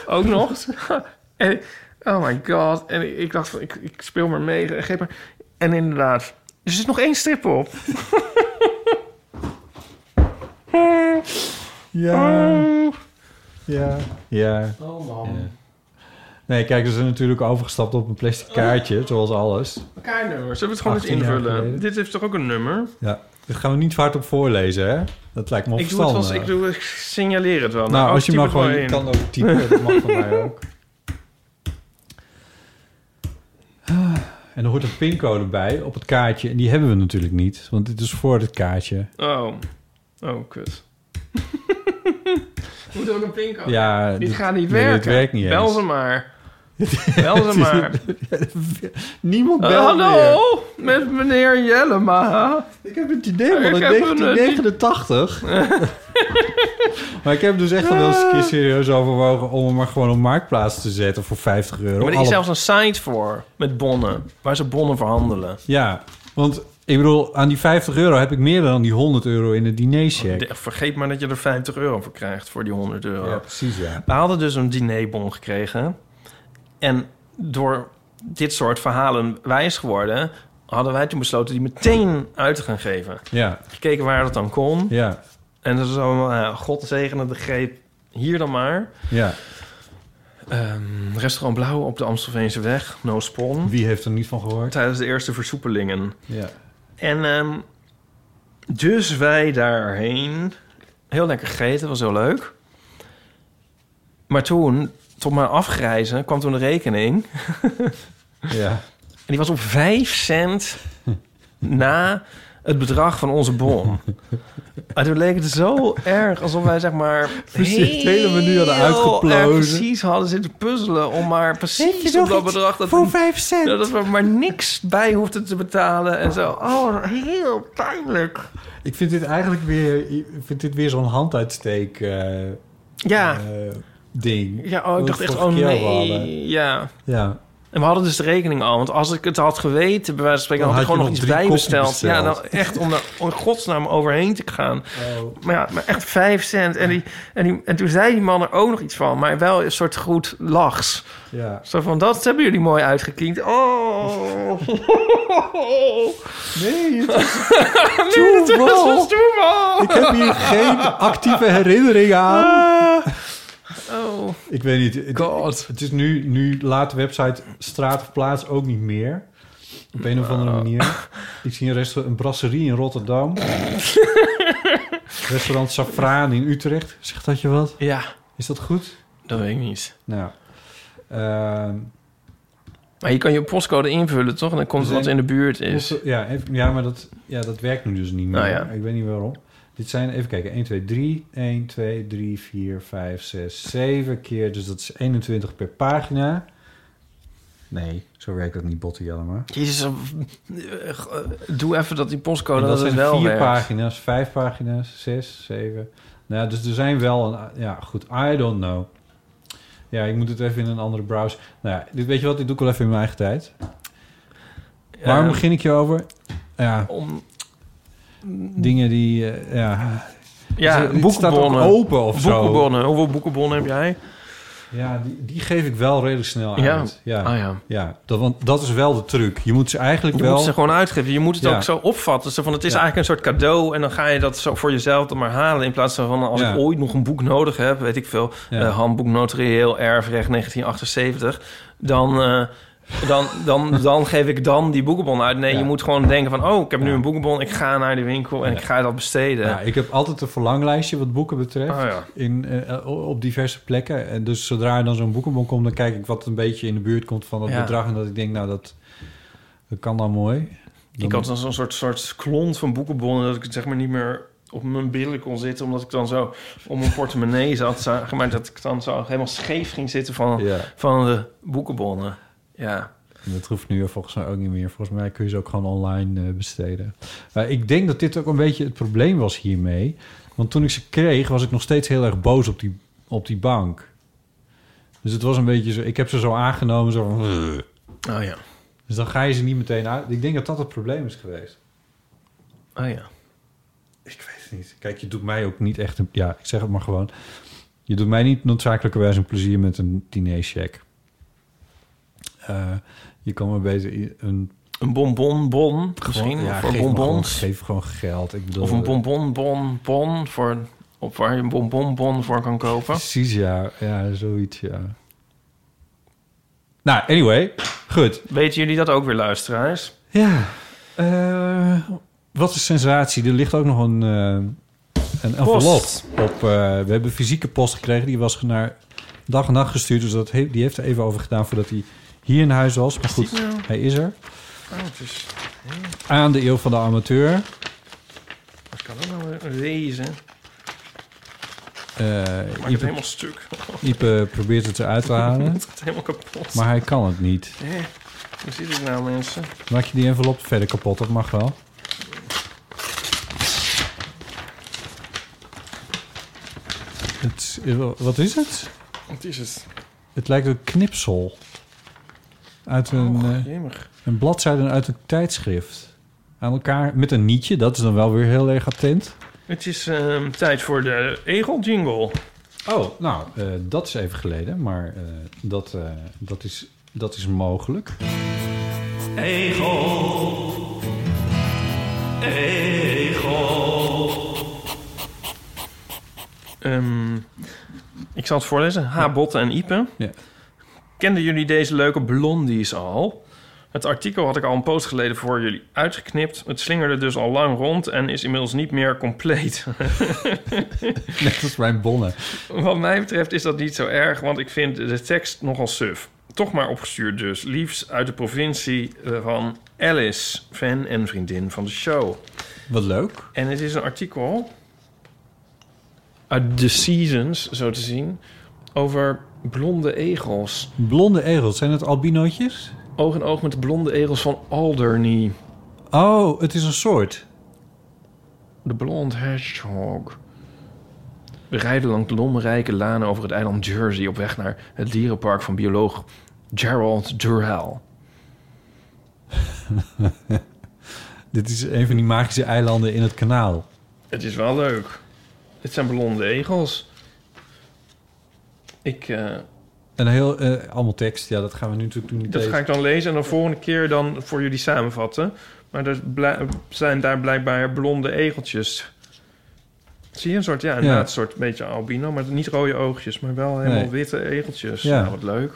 Ook nog. en, oh my god. En ik, ik dacht, van, ik, ik speel maar mee. Geef maar. En inderdaad, er zit nog één strip op. Ja, ja, ja. Oh man. ja. Nee, kijk, ze zijn natuurlijk overgestapt op een plastic kaartje, zoals alles. Kaartnummers. Zullen we het gewoon eens 18 jaar invullen? Dit heeft toch ook een nummer? Ja, dat gaan we niet vaart op voorlezen, hè? Dat lijkt me Ik doe, het onverstandig. wel, ik, doe, ik signaleer het wel. Nou, oh, als je maar gewoon je kan ook typen, dat mag van mij ook. Ah, En er hoort een pincode bij op het kaartje. En die hebben we natuurlijk niet, want dit is voor het kaartje. Oh. Oh, kut. Moet ook een pincode. Ja, dit, dit- gaat niet nee, dit werken. werkt niet Bel eens. ze maar. Bel ze maar. Niemand Uh, belt meer. hallo, met meneer Jellema. Ik heb het idee heb een- 1989. Maar ik heb dus echt al wel eens een keer serieus overwogen... om hem maar gewoon op Marktplaats te zetten voor 50 euro. Maar er is Alle- zelfs een site voor met bonnen, waar ze bonnen verhandelen. Ja, want ik bedoel, aan die 50 euro heb ik meer dan die 100 euro in de dinercheck. De- Vergeet maar dat je er 50 euro voor krijgt voor die 100 euro. Ja, precies, ja. We hadden dus een dinerbon gekregen. En door dit soort verhalen wijs geworden... hadden wij toen besloten die meteen uit te gaan geven. Ja, Gekeken waar dat dan kon. ja, En dan zo, nou ja, God zegene de greep hier dan maar. ja. Ehm, restaurant Blauw op de Amstelveense weg, No Spon. Wie heeft er niet van gehoord? Tijdens de eerste versoepelingen. Ja. En ehm, dus wij daarheen. Heel lekker gegeten, was heel leuk. Maar toen, tot mijn afgrijzen, kwam toen de rekening. Ja. En die was op 5 cent na het bedrag van onze bon. En toen leek het zo erg alsof wij zeg maar... Precies, het hele menu hadden uitgeplozen. erg precies hadden zitten puzzelen om maar precies op dat bedrag... Dat Voor 5 cent. Ja, dat we maar niks bij hoefden te betalen en zo. Oh, heel pijnlijk. Ik vind dit eigenlijk weer, ik vind dit weer zo'n handuitsteek eh, Ja, eh, ding. ja oh, ik dacht echt, oh nee. Ja. Ja. En we hadden dus de rekening al. Want als ik het had geweten, bij wijze van spreken... Dan had ik gewoon nog nog iets drie bij koffie besteld. Ja, dan echt om er om in godsnaam overheen te gaan. Oh. Maar ja, maar echt vijf cent. En, die, en, die, en toen zei die man er ook nog iets van. Maar wel een soort goed lachs. Ja. Zo van, dat hebben jullie mooi uitgekiend. Oh. Nee, het is nee, dat toeval. was toeval. Ik heb hier geen actieve herinnering aan. Oh. Ik weet niet. Het, God. Het is nu, nu laat de website Straat of Plaats ook niet meer. Op een of andere manier. Ik zie een, resta- een brasserie in Rotterdam. Restaurant Safraan in Utrecht. Zegt dat je wat? Ja, Is dat goed? dat weet ik niet. Nou, ehm, Maar je kan je postcode invullen, toch? En dan komt Er er wat in de buurt is. Ja, ja maar dat, ja, dat werkt nu dus niet meer. Nou ja. Ik weet niet waarom. Dit zijn, even kijken, 1, 2, 3. 1, 2, 3, 4, 5, 6, 7 keer. Dus dat is 21 per pagina. Nee, zo werkt dat niet, Botte Jellema. Jezus, eh, doe even dat die postcode En dat, dat zijn wel vier werkt. pagina's, vijf pagina's, zes, zeven. Nou ja, dus er zijn wel een... Ja, goed, I don't know. Ja, ik moet het even in een andere browser. Nou ja, dit, weet je wat, dit doe ik wel even in mijn eigen tijd. Ja, Waarom begin ik je over? Ja, Om, dingen die... eh, ja, ja, staat ook boekenbonnen. open of zo. Boekenbonnen. Hoeveel boekenbonnen heb jij? Ja, die, die geef ik wel redelijk snel Ja. uit. Ja, Ah ja. ja dat, want dat is wel de truc. Je moet ze eigenlijk Je wel... moet ze gewoon uitgeven. Je moet het Ja. ook zo opvatten. Zo van, het is eigenlijk een soort cadeau. En dan ga je dat zo voor jezelf dan maar halen. In plaats van als ik ooit nog een boek nodig heb. Weet ik veel. Eh, handboek notarieel erfrecht 1978. Dan, eh, dan, dan, dan geef ik dan die boekenbon uit. Nee, Ja. je moet gewoon denken van... oh, ik heb nu een boekenbon. Ik ga naar de winkel en Ja. ik ga dat besteden. Ja, ik heb altijd een verlanglijstje wat boeken betreft. Oh ja. in, eh, op diverse plekken. En dus zodra er dan zo'n boekenbon komt... dan kijk ik wat een beetje in de buurt komt van dat bedrag. En dat ik denk, nou, dat, dat kan dan mooi. Dan- Ik had dan zo'n soort, soort klont van boekenbonnen... dat ik zeg maar niet meer op mijn billen kon zitten... omdat ik dan zo om mijn portemonnee zat. Maar dat ik dan zo helemaal scheef ging zitten van, van de boekenbonnen. Ja. en dat hoeft nu volgens mij ook niet meer. Volgens mij kun je ze ook gewoon online eh, besteden. Maar ik denk dat dit ook een beetje het probleem was hiermee. Want toen ik ze kreeg, was ik nog steeds heel erg boos op die, op die bank. Dus het was een beetje zo... Ik heb ze zo aangenomen, zo. Oh ja. Dus dan ga je ze niet meteen uit. Ik denk dat dat het probleem is geweest. Oh ja. Ik weet het niet. Kijk, je doet mij ook niet echt... Een, ja, ik zeg het maar gewoon. Je doet mij niet noodzakelijkerwijs een plezier met een dinercheck. Eh je kan me beter een... Een bonbonbon misschien, gewoon- ja, voor geef me gewoon- bonbons. geef gewoon geld. Ik bedoel, Of een bonbonbonbon voor, op waar je een bonbonbon voor kan kopen. Precies, ja. Ja, zoiets, ja. Nou, anyway. Goed. Weten jullie dat ook weer, luisteraars? Ja. eh, wat een sensatie. Er ligt ook nog een, eh een envelop op. eh, we hebben fysieke post gekregen. Die was naar dag en nacht gestuurd. Dus dat heeft, die heeft er even over gedaan voordat hij hier in huis was. Maar goed, nou? hij is er. Oh, het is, Aan de eeuw van de amateur. wat kan dat nou weer wezen? Eh Maak het helemaal stuk. Ipe probeert het eruit te halen. Het gaat helemaal kapot. Maar hij kan het niet. Eh, hoe zit ik nou, mensen? Maak je die envelop verder kapot? Dat mag wel. Het, wat is het? Wat is het? Het lijkt een knipsel. Uit een, Oh, eh, een bladzijde uit een tijdschrift. Aan elkaar met een nietje. Dat is dan wel weer heel erg attent. Het is ehm, tijd voor de egel-jingle. Oh, nou, eh, dat is even geleden. Maar eh, dat, eh, dat, is, dat is mogelijk. Egel. Egel. Ehm, ik zal het voorlezen. H. Botte en Ipe. Ja. Kenden jullie deze leuke blondies al? Het artikel had ik al een post geleden voor jullie uitgeknipt. Het slingerde dus al lang rond en is inmiddels niet meer compleet. Net als mijn bonnen. Wat mij betreft is dat niet zo erg, want ik vind de tekst nogal suf. Toch maar opgestuurd dus. Liefst uit de provincie eh, van Alice, fan en vriendin van de show. Wat leuk. En het is een artikel uit The Seasons, zo te zien, over blonde egels. Blonde egels. Zijn het albinootjes? Oog in oog met de blonde egels van Alderney. Oh, het is een soort. De blond hedgehog. We rijden langs de lommerrijke lanen over het eiland Jersey... op weg naar het dierenpark van bioloog Gerald Durrell. Dit is een van die magische eilanden in het kanaal. Het is wel leuk. Dit zijn blonde egels. Ik, eh, En heel, eh, allemaal tekst. Ja, dat gaan we nu natuurlijk doen. dat lezen. ga ik dan lezen en de volgende keer dan voor jullie samenvatten. Maar er zijn daar blijkbaar blonde egeltjes. Zie je een soort, ja, inderdaad, een soort beetje albino, maar niet rode oogjes, maar wel helemaal Nee. witte egeltjes. Ja. Nou, wat leuk.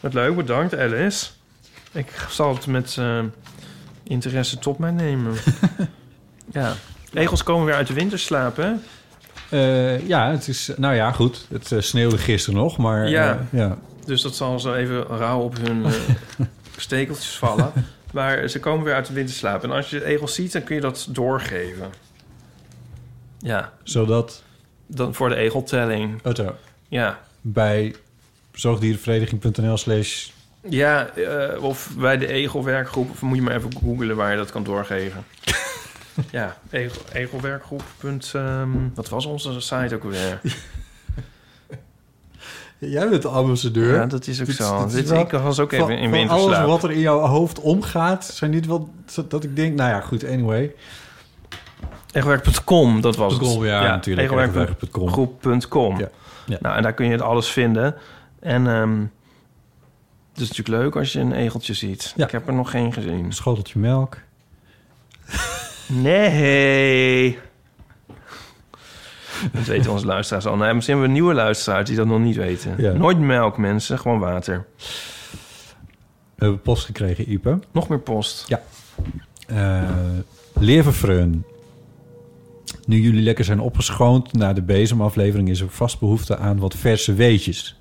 Wat leuk, bedankt Alice. Ik zal het met, eh, interesse tot mij nemen. ja. Egels komen weer uit de winterslaap, hè? Eh, ja, het is... Nou ja, goed. Het eh, sneeuwde gisteren nog, maar... Ja. eh, ja. Dus dat zal zo even rauw op hun stekeltjes vallen. Maar ze komen weer uit de winterslaap. En als je egels ziet, dan kun je dat doorgeven. Ja, Zodat... dan voor de egeltelling. Oh, zo. Ja, bij zoogdierenvereniging.nl slash... ja of bij de egelwerkgroep. Of moet je maar even googlen waar je dat kan doorgeven. ja, egel, egelwerkgroep. punt, ehm, wat was onze site ook weer? Jij bent de ambassadeur. Ja, dat is ook Dit- zo. dit is wel- ik was ook even Van- in van alles wat er in jouw hoofd omgaat, zijn dit wel dat ik denk, nou ja, goed, anyway. Egelwerk.com, dat was het. .com, ja, natuurlijk, egelwerk.com. Egelwerk.com. Ja, ja. Nou, en daar kun je het alles vinden. En ehm het is natuurlijk leuk als je een egeltje ziet. Ja. Ik heb er nog geen gezien. Een schoteltje melk. Nee. Dat weten onze luisteraars al. Nou, misschien hebben we nieuwe luisteraars die dat nog niet weten. Ja. Nooit melk, mensen. Gewoon water. We hebben post gekregen, Ipe. Nog meer post. Eh Leverfreun. Nu jullie lekker zijn opgeschoond na de bezemaflevering... is er vast behoefte aan wat verse weetjes.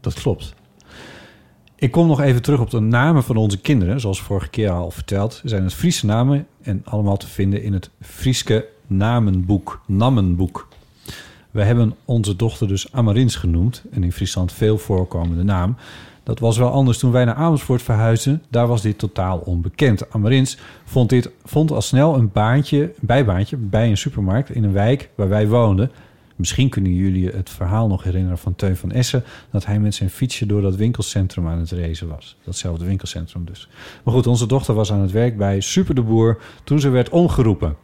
Dat klopt. Ik kom nog even terug op de namen van onze kinderen. Zoals vorige keer al verteld, zijn het Friese namen... en allemaal te vinden in het Frieske namenboek, Nammenboek. We hebben onze dochter dus Amarins genoemd... een in Friesland veel voorkomende naam... Dat was wel anders toen wij naar Amersfoort verhuisden. Daar was dit totaal onbekend. Amarins vond, dit, vond al snel een baantje, bijbaantje bij een supermarkt in een wijk waar wij woonden. Misschien kunnen jullie het verhaal nog herinneren van Teun van Essen... dat hij met zijn fietsje door dat winkelcentrum aan het racen was. Datzelfde winkelcentrum dus. Maar goed, onze dochter was aan het werk bij Super de Boer... toen ze werd omgeroepen.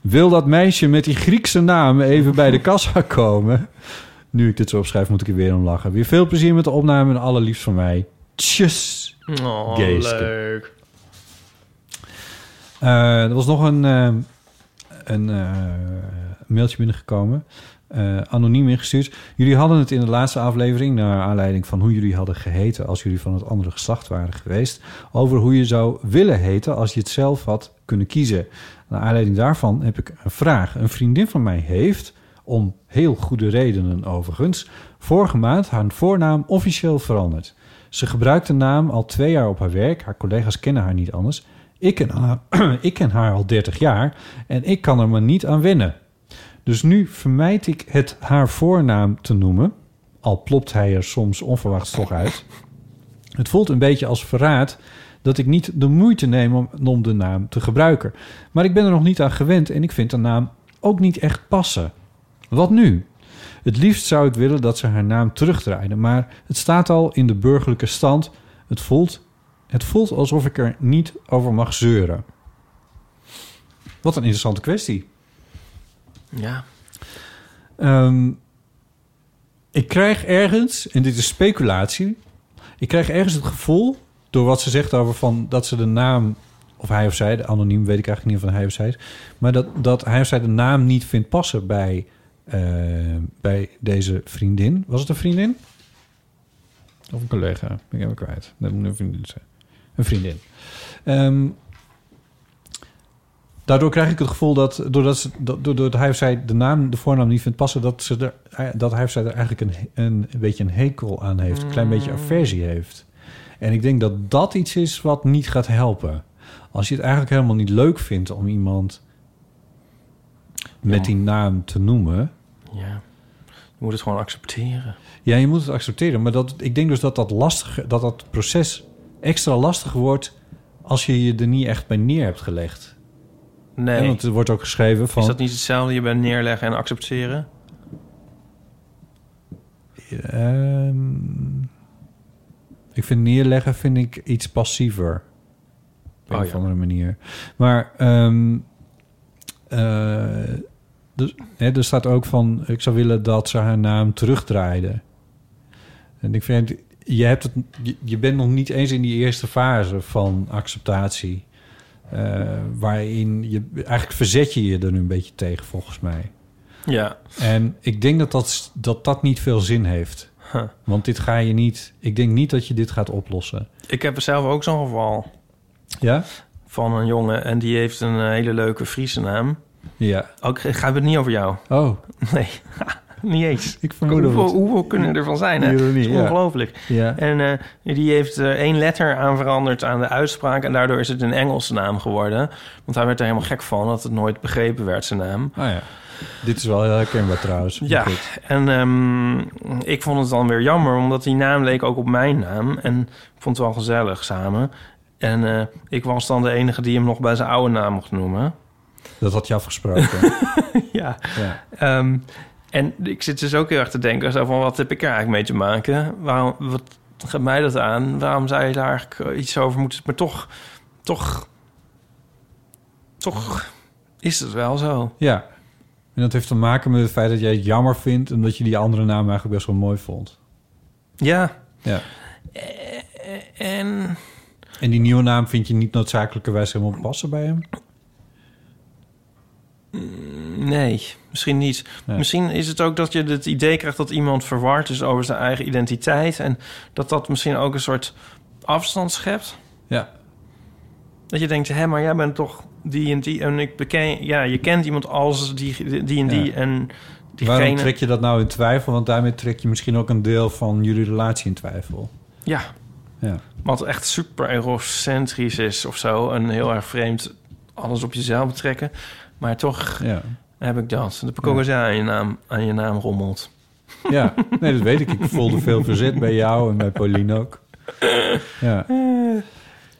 Wil dat meisje met die Griekse naam even bij de kassa komen? Nu ik dit zo opschrijf, moet ik er weer om lachen. Weer veel plezier met de opname en allerliefst van mij. Tjus! Oh, Geeske. leuk. Eh, er was nog een, eh, een eh, mailtje binnengekomen. Eh, anoniem ingestuurd. Jullie hadden het in de laatste aflevering... naar aanleiding van hoe jullie hadden geheten... als jullie van het andere geslacht waren geweest... over hoe je zou willen heten als je het zelf had kunnen kiezen. Naar aanleiding daarvan heb ik een vraag. Een vriendin van mij heeft, om heel goede redenen overigens... vorige maand haar voornaam officieel veranderd. Ze gebruikt de naam al twee jaar op haar werk. Haar collega's kennen haar niet anders... Ik ken, haar, ik ken haar al 30 jaar en ik kan er maar niet aan wennen. Dus nu vermijd ik het haar voornaam te noemen, al plopt hij er soms onverwachts toch uit. Het voelt een beetje als verraad dat ik niet de moeite neem om, de naam te gebruiken. Maar ik ben er nog niet aan gewend en ik vind de naam ook niet echt passen. Wat nu? Het liefst zou ik willen dat ze haar naam terugdraaide, maar het staat al in de burgerlijke stand. Het voelt het voelt alsof ik er niet over mag zeuren. Wat een interessante kwestie. Ja. Ehm, ik krijg ergens, en dit is speculatie... ik krijg ergens het gevoel, door wat ze zegt over van... dat ze de naam, of hij of zij, de anoniem weet ik eigenlijk niet of hij of zij is... maar dat, dat hij of zij de naam niet vindt passen bij, eh, bij deze vriendin. Was het een vriendin? Of een collega? Ik even kwijt. Dat moet een vriendin zijn. Een vriendin. Ehm, daardoor krijg ik het gevoel dat doordat, ze, dat, doordat hij of zij de naam, de voornaam niet vindt passen, dat, ze er, dat hij of zij er eigenlijk een, een, een beetje een hekel aan heeft, een klein beetje aversie heeft. En ik denk dat dat iets is wat niet gaat helpen. Als je het eigenlijk helemaal niet leuk vindt om iemand met die naam te noemen, Ja. Je moet het gewoon accepteren. ja, je moet het accepteren. Maar dat, ik denk dus dat dat, lastig, dat dat proces extra lastig wordt als je je er niet echt bij neer hebt gelegd. Nee. Want er wordt ook geschreven van... Is dat niet hetzelfde? Je bent neerleggen en accepteren? Ehm, ik vind neerleggen vind ik iets passiever. Op een Oh, ja. andere manier. Maar ehm, eh, dus, hè, er staat ook van... ik zou willen dat ze haar naam terugdraaide. En ik vind... Je, hebt het, je, je bent nog niet eens in die eerste fase van acceptatie. Eh, waarin je... Eigenlijk verzet je je er een beetje tegen, volgens mij. Ja. En ik denk dat dat, dat dat niet veel zin heeft. Huh. Want dit ga je niet... Ik denk niet dat je dit gaat oplossen. Ik heb zelf ook zo'n geval. Ja? van een jongen en die heeft een eh, hele leuke Friese naam. Ja. Ook gaat het niet over jou? Oh, Nee, niet eens. ik vermoed Hoeveel, het. hoeveel kunnen er van zijn? Hè? Ironie, ja. ongelooflijk. Ja. En eh, die heeft er één letter aan veranderd aan de uitspraak. En daardoor is het een Engelse naam geworden. Want hij werd er helemaal gek van dat het nooit begrepen werd, zijn naam. Oh ja. Dit is wel heel herkenbaar trouwens. Ja, Goed. en ehm, ik vond het dan weer jammer, omdat die naam leek ook op mijn naam. En ik vond het wel gezellig samen. En eh, ik was dan de enige die hem nog bij zijn oude naam mocht noemen. Dat had je afgesproken. ja. ja. Ehm, en ik zit dus ook heel erg te denken: zo van, wat heb ik er eigenlijk mee te maken? Waarom, wat gaat mij dat aan? Waarom zou je daar eigenlijk iets over moeten? Maar toch, toch, toch is het wel zo. ja. En dat heeft te maken met het feit dat jij het jammer vindt... en dat je die andere naam eigenlijk best wel mooi vond. Ja. Ja. En En die nieuwe naam vind je niet noodzakelijkerwijs helemaal passen bij hem? Nee, misschien niet. Misschien is het ook dat je het idee krijgt dat iemand verward is over zijn eigen identiteit. En dat dat misschien ook een soort afstand schept. Ja. Dat je denkt, hé, maar jij bent toch die en die. En ik beken, ja, je kent iemand als die, die en die. Ja. En Waarom diegene. trek je dat nou in twijfel? Want daarmee trek je misschien ook een deel van jullie relatie in twijfel. Ja, Ja. wat echt super egocentrisch is of zo. En heel erg vreemd alles op jezelf betrekken. Maar toch Ja. heb ik dat. Als jij aan je naam, aan je naam rommelt. Ja, nee, dat weet ik. Ik voelde veel verzet bij jou en bij Pauline ook. Ja.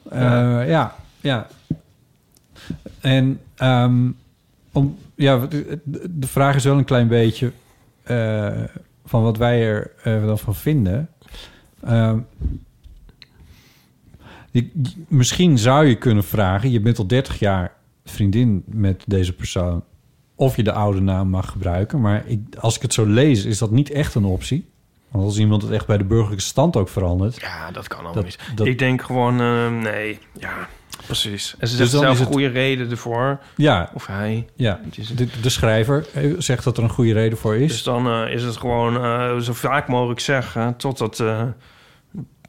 Eh, ja, ja. En ehm, om, ja, wat- de, de vraag is wel een klein beetje eh, van wat wij er eh, dan van vinden. Ehm, je- misschien zou je kunnen vragen, je bent al 30 jaar vriendin met deze persoon, of je de oude naam mag gebruiken. Maar ik, als ik het zo lees, is dat niet echt een optie. Want als iemand het echt bij de burgerlijke stand ook verandert. Ja, dat kan allemaal Dat- niet. dat- Ik denk gewoon, eh, nee, ja, precies. En ze zegt dan zelf is een het- goede reden ervoor. Ja, Of hij. ja. De, de schrijver eh, zegt dat er een goede reden voor is. Dus dan eh, is het gewoon eh, zo vaak mogelijk zeggen... totdat, eh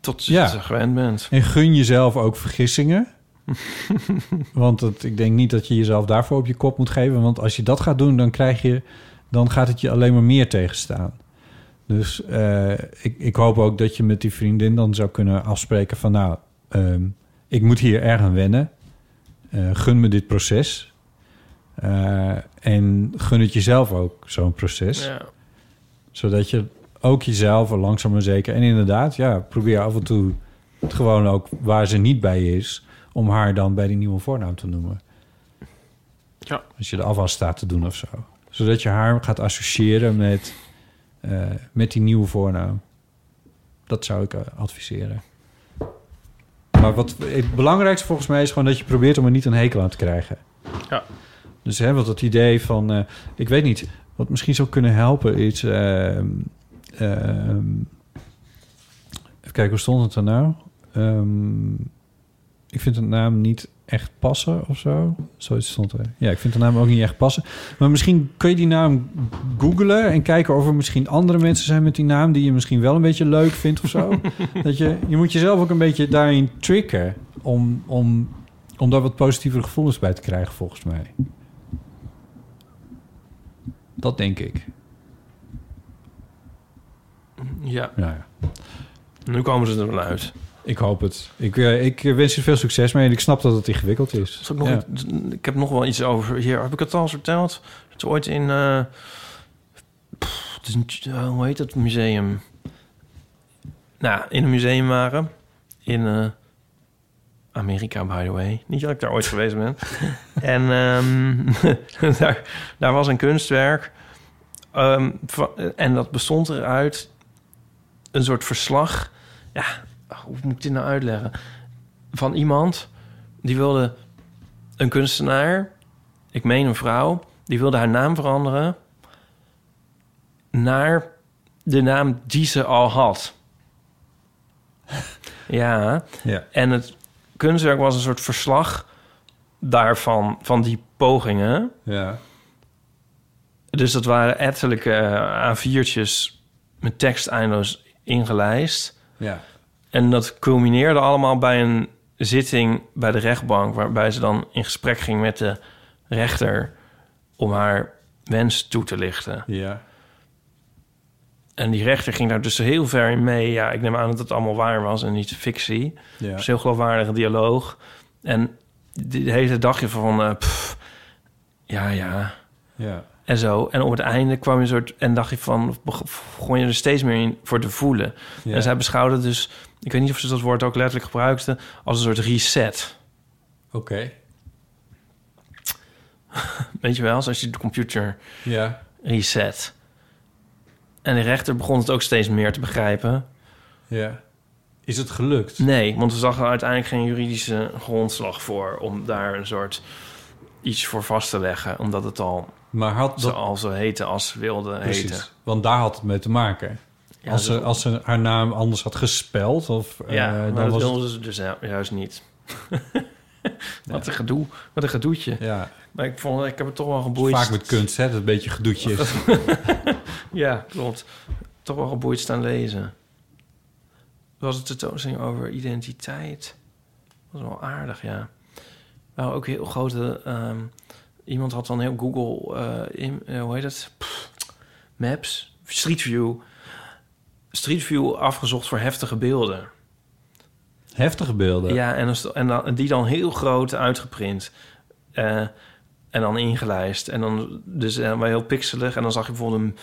tot je Ja. gewend bent. En gun jezelf ook vergissingen. want het, ik denk niet dat je jezelf daarvoor op je kop moet geven. Want als je dat gaat doen, dan, krijg je, dan gaat het je alleen maar meer tegenstaan. Dus eh, ik, ik hoop ook dat je met die vriendin dan zou kunnen afspreken van... nou, ehm, ik moet hier erg aan wennen. Eh, gun me dit proces. Eh, en gun het jezelf ook, zo'n proces. Ja. Zodat je ook jezelf langzaam maar zeker... En inderdaad, ja, probeer af en toe het gewoon ook waar ze niet bij is... om haar dan bij die nieuwe voornaam te noemen. Ja. Als je de afwas staat te doen of zo. Zodat je haar gaat associëren met, eh, met die nieuwe voornaam. Dat zou ik eh, adviseren. Maar wat het belangrijkste volgens mij is gewoon dat je probeert om er niet een hekel aan te krijgen. Ja. Dus hè, wat het idee van, eh, ik weet niet, wat misschien zou kunnen helpen is, ehm, even kijken, hoe stond het er nou? Ehm, ik vind de naam niet echt passen of zo. Zoiets stond er. Ja, ik vind de naam ook niet echt passen. Maar misschien kun je die naam googlen en kijken of er misschien andere mensen zijn met die naam die je misschien wel een beetje leuk vindt of zo. dat je, je moet jezelf ook een beetje daarin tricken om, om, om daar wat positievere gevoelens bij te krijgen, volgens mij. Dat denk ik. Ja, Ja, ja. nu komen ze er wel uit. Ik hoop het. Ik, eh, ik wens je veel succes mee en ik snap dat het ingewikkeld is. Ik, nog Ja. ik heb nog wel iets over... Hier, heb ik het al eens verteld? Het is ooit in... pff, het is een- eh, hoe heet het museum? Nou, in een museum waren. In Amerika, by the way. Niet dat ik daar ooit geweest ben. en ehm, daar, daar was een kunstwerk. Ehm, en dat bestond eruit een soort verslag. Ja, hoe moet ik dit nou uitleggen? Van iemand die wilde een kunstenaar, ik meen een vrouw, die wilde haar naam veranderen naar de naam die ze al had. ja, Ja. en het kunstwerk was een soort verslag daarvan, van die pogingen. Ja. Dus dat waren ettelijke eh, A4'tjes met tekst eindeloos ingelijst. Ja. En dat culmineerde allemaal bij een zitting bij de rechtbank... waarbij ze dan in gesprek ging met de rechter... om haar wens toe te lichten. Ja. En die rechter ging daar dus heel ver in mee. Ja, ik neem aan dat het allemaal waar was en niet fictie. Ja. Een heel geloofwaardige dialoog. En de hele dagje van... eh, pff, ja, ja, Ja. En zo. En op het einde kwam je een soort... En dacht je van... begon je er steeds meer in voor te voelen. Ja. En zij beschouwde dus... Ik weet niet of ze dat woord ook letterlijk gebruikte... als een soort reset. Oké. Weet je wel? Als als je de computer Ja. reset. En de rechter begon het ook steeds meer te begrijpen. Ja. Is het gelukt? Nee, want we zag er uiteindelijk geen juridische grondslag voor... om daar een soort iets voor vast te leggen. Omdat het al Maar had dat... zoals ze heten als ze wilde heten. Precies. Want daar had het mee te maken. Ja, als, ze, als ze haar naam anders had gespeld... Of, eh, Ja, maar dan dat was het- wilden ze dus ju- juist niet. Wat een gedoe. Wat een gedoetje. Ja, Maar ik vond, ik heb het toch wel geboeid. vaak met kunst, hè? Dat een beetje gedoetje is. Ja, klopt. Toch wel geboeid staan lezen. Was het tentoonstelling over identiteit? Dat was wel aardig, ja. Nou, ook heel grote... ehm, iemand had dan heel Google... eh, in, eh, hoe heet het? Pff, Maps? Street View. Street View afgezocht voor heftige beelden. Heftige beelden. Ja, en, en, dan, die dan heel groot uitgeprint. Eh, en dan ingelijst. En dan dus uh, heel pixelig. En dan zag je bijvoorbeeld een,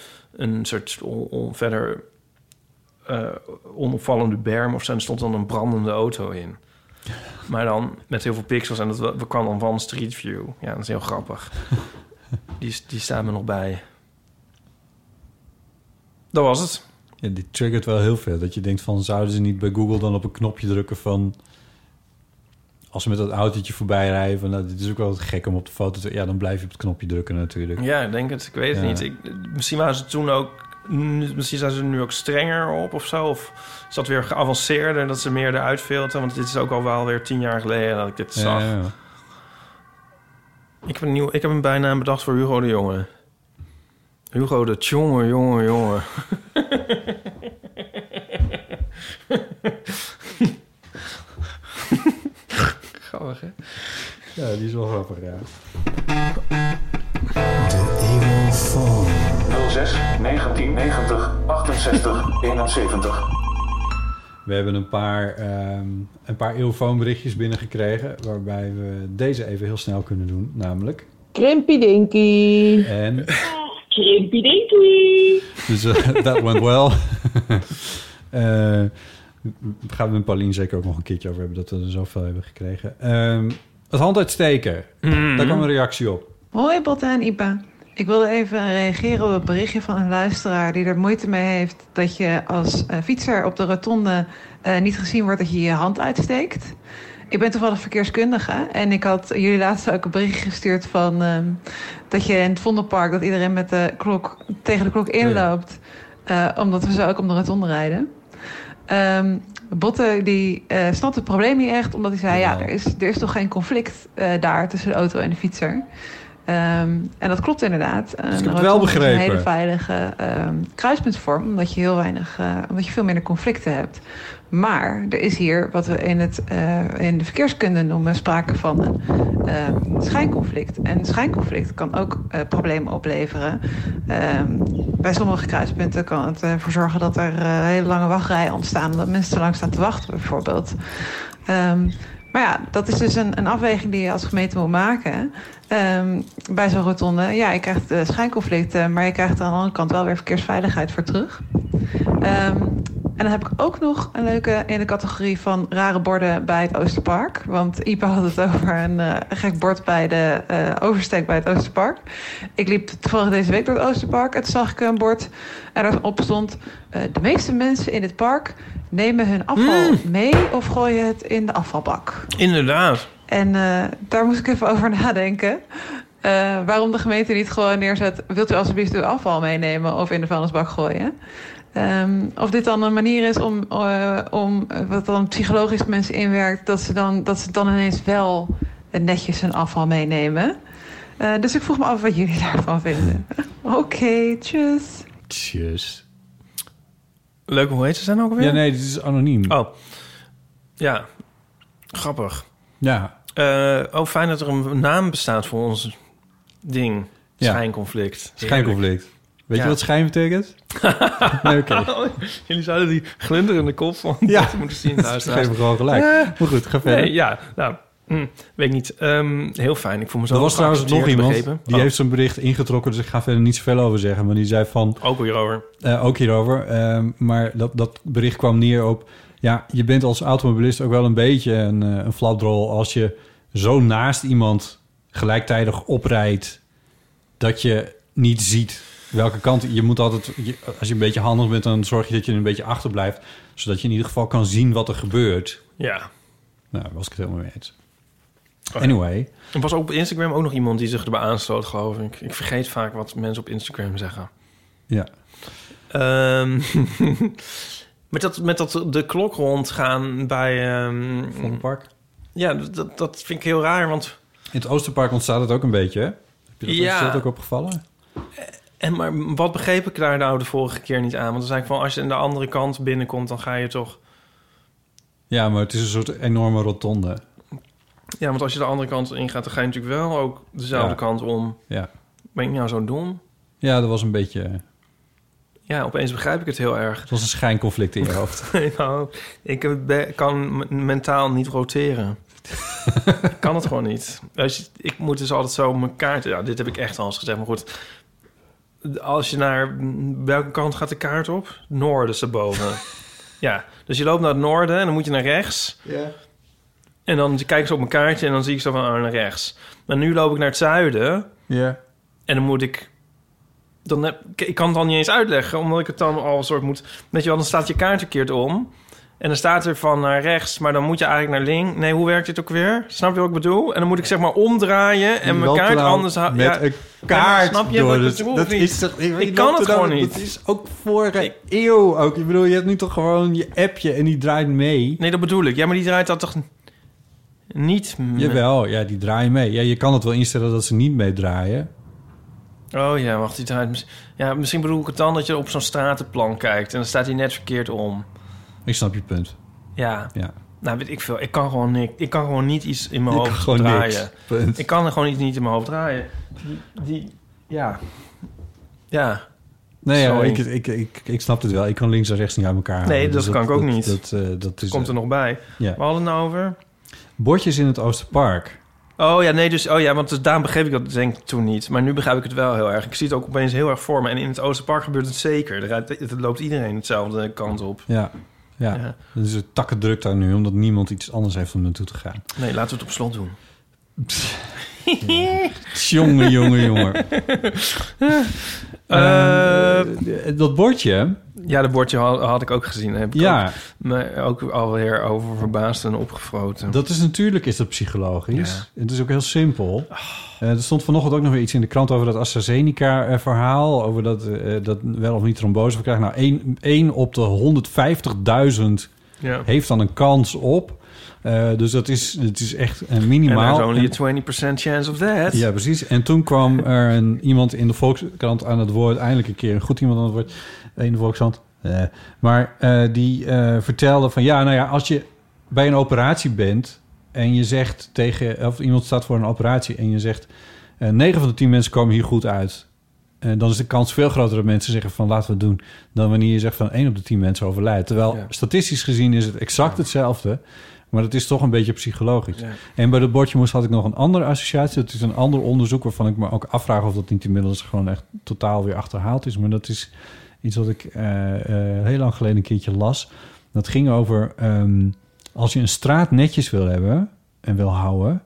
een soort on, on- verder eh, onopvallende berm of zo. En er stond dan een brandende auto in. Maar dan met heel veel pixels. En dat we- we kwam dan van Street View. Ja, dat is heel grappig. die, die staan me nog bij. Dat was het. Ja, die triggert wel heel veel. Dat je denkt van, zouden ze niet bij Google dan op een knopje drukken van... Als ze met dat autootje voorbij rijden, van, nou, dit is ook wel wat gek om op de foto te... Ja, dan blijf je op het knopje drukken natuurlijk. Ja, ik denk het. Ik weet het Ja. niet. Ik, misschien waren ze toen ook... Misschien zijn ze er nu ook strenger op of zo. Of is dat weer geavanceerder dat ze meer eruit filteren? Want dit is ook al wel weer tien jaar geleden dat ik dit zag. Ja, ja. Ik, heb een nieuw, ik heb een bijnaam bedacht voor Hugo de Jonge. Hugo de Tjonge, jonge, jonge. Grappig, hè? Ja, die is wel grappig, ja. 06 1990 68 71. We hebben een paar, ehm een paar eeuwfoonberichtjes binnengekregen... waarbij we deze even heel snel kunnen doen, namelijk... Krimpy Dinky. En... Krimpy Dinky. Dus eh, that went well. Eh daar gaan we met Paulien zeker ook nog een keertje over hebben... dat we er zoveel hebben gekregen. Ehm, het hand uitsteken. Daar kwam een reactie op. Hoi Botte en Ipa. Ik wilde even reageren op het berichtje van een luisteraar die er moeite mee heeft dat je als eh, fietser op de rotonde eh, niet gezien wordt dat je je hand uitsteekt. Ik ben toevallig verkeerskundige en ik had jullie laatst ook een berichtje gestuurd van ehm, dat je in het Vondelpark dat iedereen met de klok tegen de klok inloopt, eh, omdat we zo ook om de rotonde rijden. Ehm Botte die eh, snapt het probleem niet echt, omdat hij zei: ja, er is, er is toch geen conflict daar tussen de auto en de fietser. Ehm, en dat klopt inderdaad. ik heb Een het wel rotonde is begrepen. Een hele veilige ehm, kruispuntsvorm, omdat je heel weinig, eh, omdat je veel minder conflicten hebt. Maar er is hier wat we in, het, eh, in de verkeerskunde noemen sprake van een schijnconflict. En schijnconflict kan ook eh, problemen opleveren. Ehm, bij sommige kruispunten kan het ervoor zorgen dat er hele lange wachtrijen ontstaan, omdat mensen te lang staan te wachten, bijvoorbeeld. Ehm, maar ja, dat is dus een, een afweging die je als gemeente moet maken. Ehm, bij zo'n rotonde, ja, je krijgt uh, schijnconflicten, maar je krijgt aan de andere kant wel weer verkeersveiligheid voor terug. Ehm, en dan heb ik ook nog een leuke in de categorie van rare borden bij het Oosterpark. Want Ipa had het over een eh, gek bord bij de eh, oversteek bij het Oosterpark. Ik liep toevallig deze week door het Oosterpark en zag ik een bord en daarop stond... de meeste mensen in het park nemen hun afval mee of gooien het in de afvalbak. Inderdaad. En eh, daar moest ik even over nadenken. Eh, waarom de gemeente niet gewoon neerzet... wilt u alsjeblieft uw afval meenemen of in de vuilnisbak gooien? Ehm, of dit dan een manier is om, eh, om wat dan psychologisch mensen inwerkt... dat ze dan, dat ze dan ineens wel netjes hun afval meenemen. Dus ik vroeg me af wat jullie daarvan vinden. Oké, tjus. Tjus. Leuk, hoe heet ze zijn ook alweer? Ja, nee, dit is anoniem. Oh, ja. Grappig. Ja. Eh, oh, fijn dat er een naam bestaat voor ons ding. Ja. Schijnconflict. Schijnconflict. Weet Ja. je wat schijn betekent? nee, oké. Jullie zouden die glinderende kop van Ja. dat moeten zien. Ze luisteraars. geven gewoon gelijk. Eh, Maar goed, ga verder. Nee, ja, nou, hm, weet ik niet. Ehm, heel fijn. Ik voel me zo er was trouwens nog iemand begrepen. die Oh, heeft zijn bericht ingetrokken, dus ik ga verder niet zoveel over zeggen. Maar die zei van, Ook hierover. eh, ook hierover, ehm, maar dat, dat bericht kwam neer op... Ja, je bent als automobilist ook wel een beetje een, eh, een als je zo naast iemand gelijktijdig oprijdt dat je niet ziet welke kant... Je moet altijd, als je een beetje handig bent, dan zorg je dat je een beetje achterblijft, zodat je in ieder geval kan zien wat er gebeurt. Ja. Nou, was ik het helemaal mee eens. Anyway, Er was ook op Instagram ook nog iemand die zich erbij aansloot, geloof ik. Ik vergeet vaak wat mensen op Instagram zeggen. ja. Ehm, met, dat, met dat de klok rondgaan bij... ehm Vondelpark. Ja, dat, dat vind ik heel raar, want... In het Oosterpark ontstaat het ook een beetje, hè? Heb je dat, Ja. ook opgevallen? En maar wat begreep ik daar nou de vorige keer niet aan? Want dan zei ik van, als je aan de andere kant binnenkomt, dan ga je toch... Ja, maar het is een soort enorme rotonde. Ja, want als je de andere kant ingaat, dan ga je natuurlijk wel ook dezelfde Ja. kant om. Ja. Ben ik nou zo dom? Ja, dat was een beetje... Ja, opeens begrijp ik het heel erg. Het was een schijnconflict in je hoofd. nou, ik ben- kan mentaal niet roteren. ik kan het gewoon niet. Als je, ik moet dus altijd zo mijn kaart... Ja, dit heb ik echt al eens gezegd, maar goed. Als je naar... Welke kant gaat de kaart op? Noorden, ze boven. ja, dus je loopt naar het noorden en dan moet je naar rechts. Ja. En dan kijk ik zo op mijn kaartje en dan zie ik zo van oh, naar rechts. Maar nu loop ik naar het zuiden Ja. en dan moet ik... Dan heb, ik kan het dan niet eens uitleggen, omdat ik het dan al een soort moet... Weet je wel, dan staat je kaart verkeerd om. En dan staat er van naar rechts, maar dan moet je eigenlijk naar links. Nee, hoe werkt dit ook weer? Snap je wat ik bedoel? En dan moet ik zeg maar omdraaien en mijn kaart anders houden. Met een kaart snap je wat ik het- bedoel? dat is toch, Ik kan het gewoon niet. Dat is ook vorige eeuw ook. Ik bedoel, je hebt nu toch gewoon je appje en die draait mee. Nee, dat bedoel ik. Ja, maar die draait dat toch niet... m- Jawel, ja, die draaien mee. Ja, je kan het wel instellen dat ze niet meedraaien. Oh ja, wacht, die draait... Ja, misschien bedoel ik het dan dat je op zo'n stratenplan kijkt... en dan staat hij net verkeerd om. Ik snap je punt. Ja. Ja. Nou, weet ik veel. Ik kan gewoon, niks, ik kan gewoon niet iets in mijn Je hoofd draaien. niks. Ik kan er gewoon iets niet in mijn hoofd draaien. Die... die ja. Ja. Nee, ja, ik, ik, ik, ik snap het wel. Ik kan links en rechts niet uit elkaar halen. Nee, dat Dus kan ik ook niet. Dat, eh, dat is, Komt er nog bij. Ja. We hadden het nou over... Bordjes in het Oosterpark. Oh ja, nee, dus... Oh ja, want dus daarom begreep ik dat denk ik toen niet. Maar nu begrijp ik het wel heel erg. Ik zie het ook opeens heel erg voor me. En in het Oosterpark gebeurt het zeker. Er rijdt- het loopt iedereen hetzelfde kant op. Ja, ja. Ja. Is een takken druk daar nu, omdat niemand iets anders heeft om naartoe te gaan. Nee, laten we het op slot doen. Jongen, jongen, jongen. Eh, Eh, dat bordje, Ja, dat bordje had, had ik ook gezien. Heb ik Ja. ook, me ook alweer over verbaasd en opgefroten. dat is natuurlijk is dat psychologisch. Het is ook heel simpel. Eh, er stond vanochtend ook nog weer iets in de krant over dat AstraZeneca-verhaal. Over dat, dat wel of niet trombose verkrijgt. Nou, één, één op de 150.000 Ja. heeft dan een kans op. Eh, dus dat is, het is echt een And minimaal. there's only En- a 20% chance of that. Ja, precies. En toen kwam er een, iemand in de Volkskrant aan het woord. Eindelijk een keer een goed iemand aan het woord. In de Volkskrant. Eh, maar eh, die eh, vertelde van... Ja, nou ja, als je bij een operatie bent... en je zegt tegen... of iemand staat voor een operatie en je zegt... eh 9 van de 10 mensen komen hier goed uit... Eh, dan is de kans veel groter dat mensen zeggen van laten we het doen... dan wanneer je zegt van 1 op de 10 mensen overlijdt. Terwijl Ja. statistisch gezien is het exact hetzelfde... maar het is toch een beetje psychologisch. Ja. En bij dat bordje moest had ik nog een andere associatie. Dat is een ander onderzoek waarvan ik me ook afvraag... of dat niet inmiddels gewoon echt totaal weer achterhaald is. Maar dat is iets wat ik eh, eh, heel lang geleden een keertje las. Dat ging over... ehm, als je een straat netjes wil hebben en wil houden...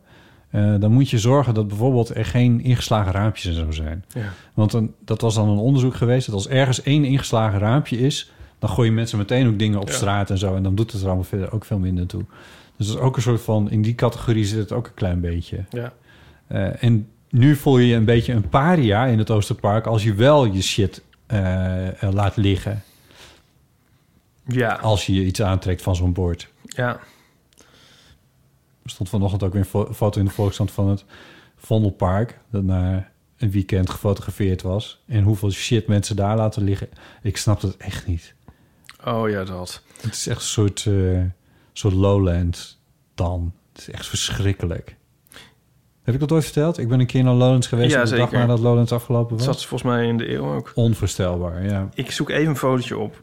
eh, dan moet je zorgen dat bijvoorbeeld er geen ingeslagen raampjes en zo zijn. Ja. Want dan, dat was dan een onderzoek geweest... dat als ergens één ingeslagen raampje is... dan gooien mensen meteen ook dingen op Ja. straat en zo... en dan doet het er allemaal verder ook veel minder toe. Dus dat is ook een soort van... in die categorie zit het ook een klein beetje. Ja. Eh, en nu voel je je een beetje een paria in het Oosterpark... als je wel je shit eh, eh, laat liggen. Ja. Als je je iets aantrekt van zo'n bord. Ja. Er stond vanochtend ook weer een fo- foto in de Volkskrant van het Vondelpark... dat na een weekend gefotografeerd was. En hoeveel shit mensen daar laten liggen. Ik snap dat echt niet. Oh ja, dat. Het is echt een soort, eh, soort lowland dan. Het is echt verschrikkelijk. Heb ik dat ooit verteld? Ik ben een keer naar Lowlands geweest... Ja, op de dag nadat Lowlands afgelopen Dat was. zat volgens mij in de eeuw ook. Onvoorstelbaar, ja. Ik zoek even een fotootje op.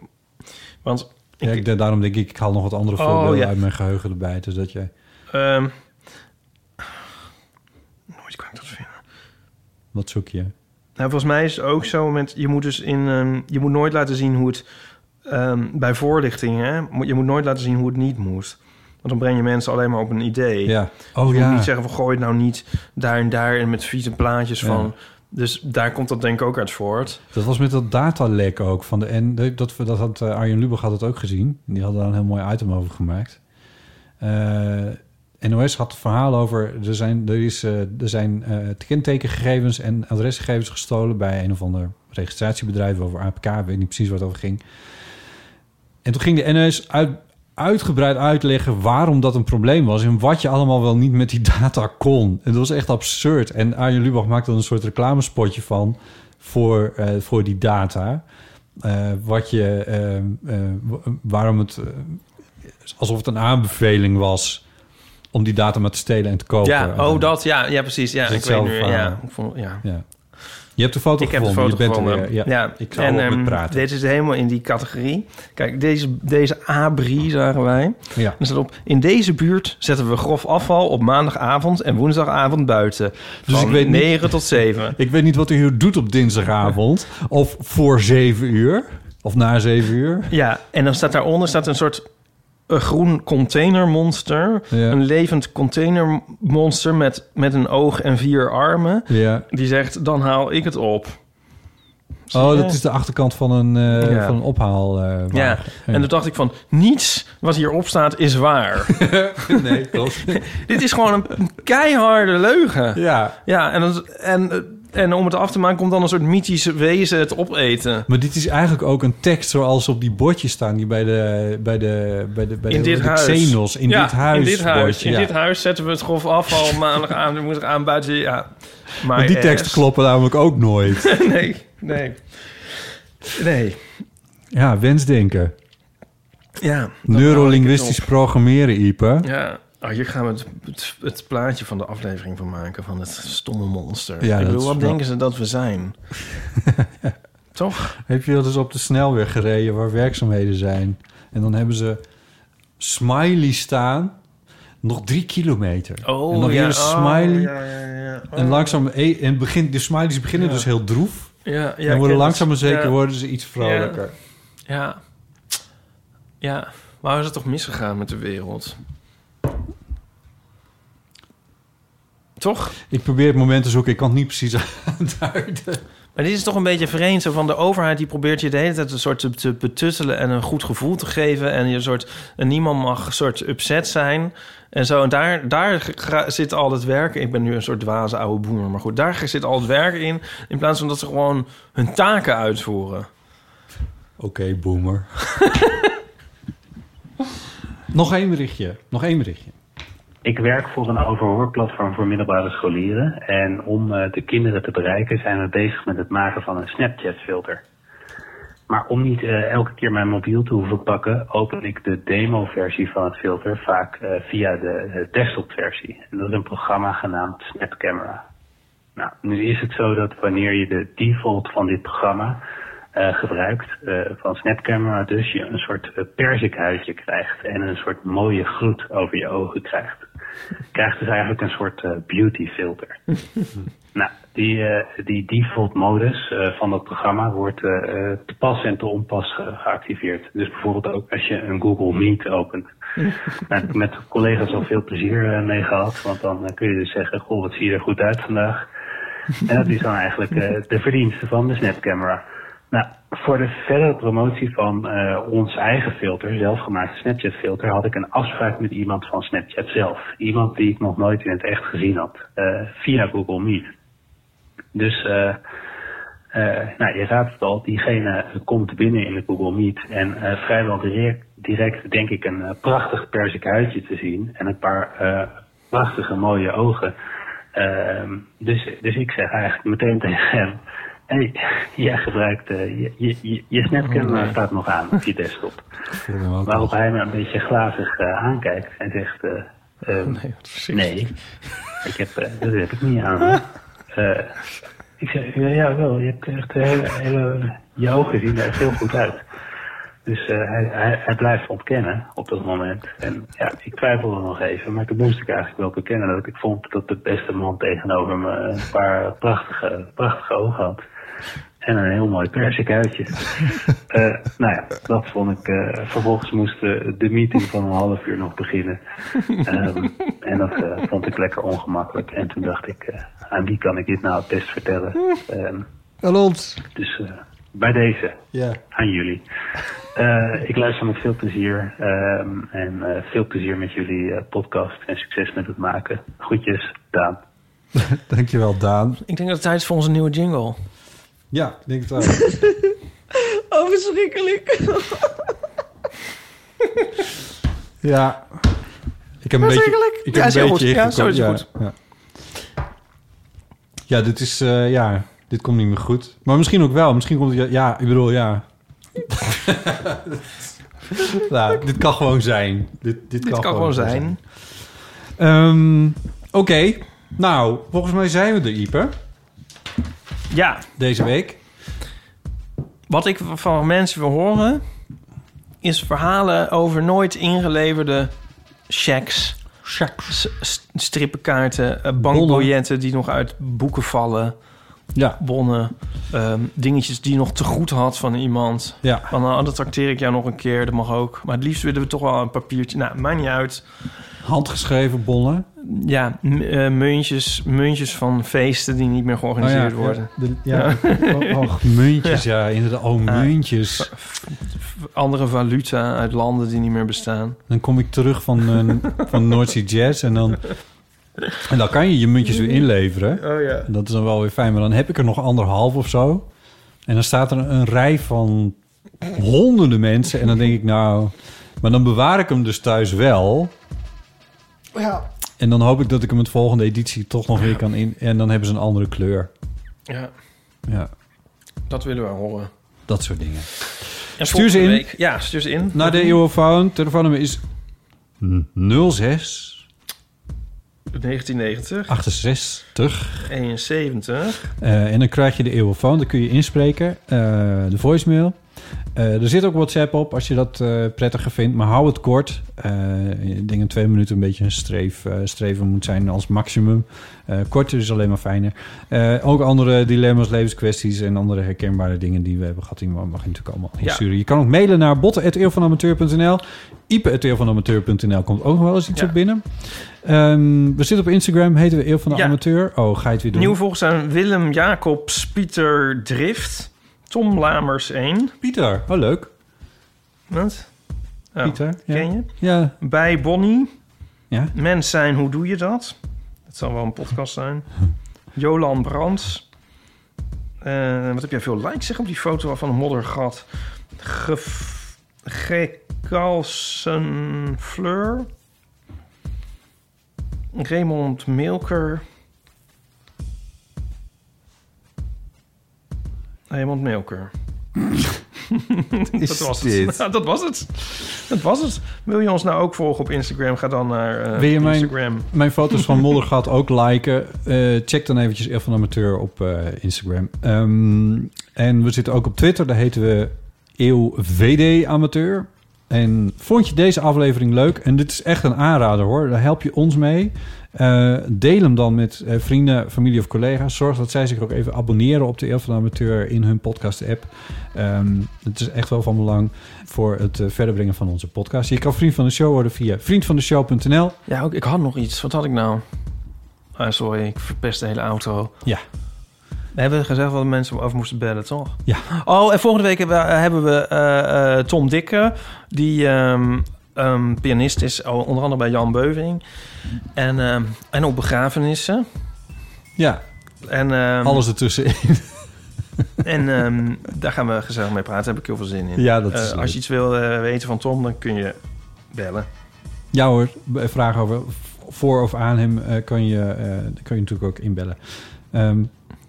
Want ja ik, daarom denk ik, ik haal nog wat andere Oh, voorbeelden ja. uit mijn geheugen erbij. Dus dat jij... ehm nooit kan ik dat vinden. Wat zoek je? Nou, volgens mij is het ook zo met je moet dus in ehm, je moet nooit laten zien hoe het ehm, bij voorlichting hè, moet- je moet nooit laten zien hoe het niet moet. Want dan breng je mensen alleen maar op een idee. Ja. Oh, je moet ja. niet zeggen van gooi het nou niet daar en daar en met vieze plaatjes Ja. van. Dus daar komt dat denk ik ook uit voort. Dat was met dat datalek ook. Van de, en dat, dat had eh, Arjen Lubach had het ook gezien. Die had daar een heel mooi item over gemaakt. Eh, NOS had het verhaal over... Er zijn, er is, eh, er zijn eh, kentekengegevens en adresgegevens gestolen... bij een of ander registratiebedrijf over APK. Ik weet niet precies waar het over ging. En toen ging de uit, uitgebreid uitleggen waarom dat een probleem was... en wat je allemaal wel niet met die data kon. En dat was echt absurd. En Arjen Lubach maakte er een soort reclamespotje van... voor, eh, voor die data. Eh, wat je, eh, waarom het, alsof het een aanbeveling was om die data maar te stelen en te kopen. Ja, oh dat, ja, ja precies. Ja, is ik weet nu, ja, ik vond, ja. Ja. Je hebt de foto ik heb de foto gevonden. weer. Ja. ja. Ik en ook met ehm, praten. deze is helemaal in die categorie. Kijk, deze, deze abri zagen wij. Ja. Er staat op, in deze buurt zetten we grof afval op maandagavond en woensdagavond buiten. Dus van ik weet niet- 9 tot 7. Ik weet niet wat u hier doet op dinsdagavond. of voor zeven uur. Of na zeven uur. Ja, en dan staat daaronder staat een soort een groen containermonster. Ja. Een levend containermonster met, met een oog en vier armen. Ja. Die zegt, dan haal ik het op. Zie Oh, je? dat is de achterkant van een, eh, Ja. van een ophaal. eh, Ja, en toen dacht ik van, niets wat hierop staat is waar. nee, klopt. Dit is gewoon een keiharde leugen. Ja. Ja, en, dat, en, en om het af te maken komt dan een soort mythisch wezen het opeten. Maar dit is eigenlijk ook een tekst zoals op die bordjes staan... die bij de, bij de, bij de, bij in de, dit de. Xenos, in Ja, dit huis. In dit huis, bordje, in ja. dit huis zetten we het grof afval maandag aan, woensdag aan buiten. Ja, maar Want die teksten kloppen namelijk ook nooit. nee, nee. Nee. ja, wensdenken. Ja. Neurolinguistisch programmeren, Ipe. Ja. Oh, hier gaan we het, het, het plaatje van de aflevering van maken, van het stomme monster. Ja, ik dat bedoel, wat denken ze dat we zijn? Toch? Heb je wel eens op de snelweg gereden waar werkzaamheden zijn? En dan hebben ze smiley staan. Nog drie kilometer. Oh, en dan ja. weer een smiley. Oh, ja, ja, ja. Oh. En langzaam... eh, En begin, de smileys beginnen Ja. dus heel droef. Ja, ja, en worden langzaam maar dat. zeker Ja. worden ze iets vrolijker. Ja. Ja. Waar is het toch misgegaan met de wereld? Toch? Ik probeer het moment te zoeken. Ik kan het niet precies aanduiden. Maar dit is toch een beetje vreemd. Zo van de overheid die probeert je de hele tijd een soort te, te betuttelen en een goed gevoel te geven. En je soort, en niemand mag een soort upset zijn. En zo. En daar, daar zit al het werk. Ik ben nu een soort dwaze oude boemer. Maar goed, daar zit al het werk in. In plaats van dat ze gewoon hun taken uitvoeren. Oké, boomer. Nog één berichtje. Nog één berichtje. Ik werk voor een overhoorplatform voor middelbare scholieren. En om eh, de kinderen te bereiken zijn we bezig met het maken van een Snapchat-filter. Maar om niet eh, elke keer mijn mobiel te hoeven pakken, open ik de demo-versie van het filter vaak eh, via de desktop-versie. En dat is een programma genaamd Snapcamera. Nou, nu is het zo dat wanneer je de default van dit programma gebruikt, van Snapcamera dus, je een soort perzikhuidje krijgt en een soort mooie gloed over je ogen krijgt. Krijgt dus eigenlijk een soort eh, beauty filter. nou, die, eh, die default modus eh, van dat programma wordt te pas en te onpas ge- geactiveerd. Dus bijvoorbeeld ook als je een Google Meet opent. Nou, daar heb ik met collega's al veel plezier mee gehad, want dan kun je dus zeggen, goh, wat zie je er goed uit vandaag. En dat is dan eigenlijk de verdienste van de Snapcamera. Nou, voor de verdere promotie van eh, ons eigen filter, zelfgemaakte Snapchat filter, had ik een afspraak met iemand van Snapchat zelf. Iemand die ik nog nooit in het echt gezien had, eh, via Google Meet. Dus, eh, nou, je raadt het al, diegene komt binnen in de Google Meet en vrijwel direct, denk ik een prachtig persik huidje te zien en een paar prachtige mooie ogen. Ehm, dus, dus ik zeg eigenlijk meteen tegen hem, hey, jij gebruikt, eh, je, je, je, je Snapcamera staat nog aan op je desktop. Waarop hij me een beetje glazig eh, aankijkt en zegt, eh, Ehm, Nee, wat verschrikkelijk. nee, ik heb, eh, dat heb ik niet aan. Eh, ik zei, ja, ja, wel, je hebt echt hele, hele, je ogen zien er echt heel goed uit. Dus eh, hij, hij, hij blijft ontkennen op dat moment. En ja, ik twijfelde nog even, maar toen moest ik eigenlijk wel bekennen dat ik vond dat de beste man tegenover me een paar prachtige, prachtige ogen had. En een heel mooi persikuitje. Eh nou ja, dat vond ik. eh, vervolgens moest de, de meeting van een half uur nog beginnen. Ehm, en dat eh, vond ik lekker ongemakkelijk. En toen dacht ik, eh, aan wie kan ik dit nou het best vertellen? Ehm, Aan ons. dus eh, bij deze, Ja. aan jullie. Eh, ik luister met veel plezier. ehm, en eh, veel plezier met jullie eh, podcast. En succes met het maken. Groetjes, Daan. Dankjewel, Daan. Ik denk dat het tijd is voor onze nieuwe jingle. Ja, ik denk het wel. Oh, verschrikkelijk. ja. Ik heb een beetje... Ik heb Ja, een beetje goed. Ja, zo is het ingekookt, Ja, ja. Ja, dit is... eh, ja, dit komt niet meer goed. Maar misschien ook wel. Misschien komt het... Ja, ik bedoel, ja. nou, dit kan gewoon zijn. Dit, dit, Dit kan gewoon zijn. Ehm, Oké. Nou, volgens mij zijn we er, Ipe. Ja, Deze week. wat ik van mensen wil horen... is verhalen over nooit ingeleverde checks. Checks. Strippenkaarten, eh, bankbiljetten die nog uit boeken vallen... Ja. bonnen, ehm, dingetjes die je nog te goed had van iemand. Ja. Van, nou, dat trakteer ik jou nog een keer, dat mag ook. Maar het liefst willen we toch wel een papiertje. Nou, maakt niet uit. Handgeschreven bonnen. Ja, eh, muntjes, muntjes van feesten die niet meer georganiseerd Oh ja, worden. Ja, de- ja. Oh, muntjes, ja. inderdaad. Oh, muntjes. Andere valuta uit landen die niet meer bestaan. Dan kom ik terug van, eh, van North Sea Jazz en dan... En dan kan je je muntjes weer inleveren. Oh ja. Dat is dan wel weer fijn. Maar dan heb ik er nog anderhalf of zo. En dan staat er een rij van honderden mensen. En dan denk ik, nou... Maar dan bewaar ik hem dus thuis wel. Ja. En dan hoop ik dat ik hem het volgende editie toch nog weer kan in... En dan hebben ze een andere kleur. Ja, Ja, dat willen we horen. dat soort dingen. En Stuur ze in. week- ja, stuur ze in. Naar de eeuwofoon. Telefoonnummer is 06 1990, 68. 71. Eh, en dan krijg je de eeuwofoon. Dan kun je inspreken. eh, de voicemail. Eh, er zit ook WhatsApp op als je dat eh, prettiger vindt. Maar hou het kort. Eh, ik denk dat twee minuten een beetje een streef, streven moet zijn als maximum. Korter is alleen maar fijner. Ook andere dilemma's, levenskwesties en andere herkenbare dingen die we hebben gehad. Die mag je natuurlijk allemaal Ja. insturen. Je kan ook mailen naar botten.eeuwvanamateur.nl Ipe.eeuwvanamateur.nl komt ook nog wel eens iets Ja. op binnen. Ehm, we zitten op Instagram, heten we Eeuw van de Ja. Amateur. Oh, ga je het weer doen? Nieuw volgens zijn Willem Jacobs, Pieter Drift, Tom Lamers 1. Pieter, oh leuk. Wat? Oh, Pieter, ja. Ken je? Ja, Bij Bonnie. ja. Mens zijn, hoe doe je dat? Het zal wel een podcast zijn. Jolan Brands. Eh, wat heb jij veel likes zeg op die foto van een moddergat? Gekalsen Fleur. Raymond Milker. Raymond Milker. Is dat was dit? het. Ja, dat was het. Dat was het. Wil je ons nou ook volgen op Instagram? Ga dan naar Wil je mijn, Instagram. mijn foto's van Moddergat ook liken? Eh, check dan eventjes Eeuw van Amateur op eh, Instagram. Ehm, en we zitten ook op Twitter. Daar heten we Eeuw VD Amateur. En vond je deze aflevering leuk? En dit is echt een aanrader hoor. Daar help je ons mee. Eh, deel hem dan met eh, vrienden, familie of collega's. Zorg dat zij zich ook even abonneren op de Eeuw van de Amateur in hun podcast-app. Ehm, het is echt wel van belang voor het eh, verder brengen van onze podcast. Je kan vriend van de show worden via vriendvandeshow.nl. Ja, ook, ik had nog iets. Wat had ik nou? Ah, sorry, ik verpest de hele auto. Ja. We hebben gezegd wat mensen over moesten bellen, toch? Ja. Oh, en volgende week hebben we, hebben we Tom Dikke, die ehm, ehm, pianist is, onder andere bij Jan Beuving. En, ehm, en ook begrafenissen. Ja, En, ehm, alles ertussenin. En daar gaan we gezellig mee praten. Daar heb ik heel veel zin in. Ja, dat is Eh, als je iets wil eh, weten van Tom, dan kun je bellen. Ja hoor, vragen over voor of aan hem eh, kan, je, kan je natuurlijk ook inbellen.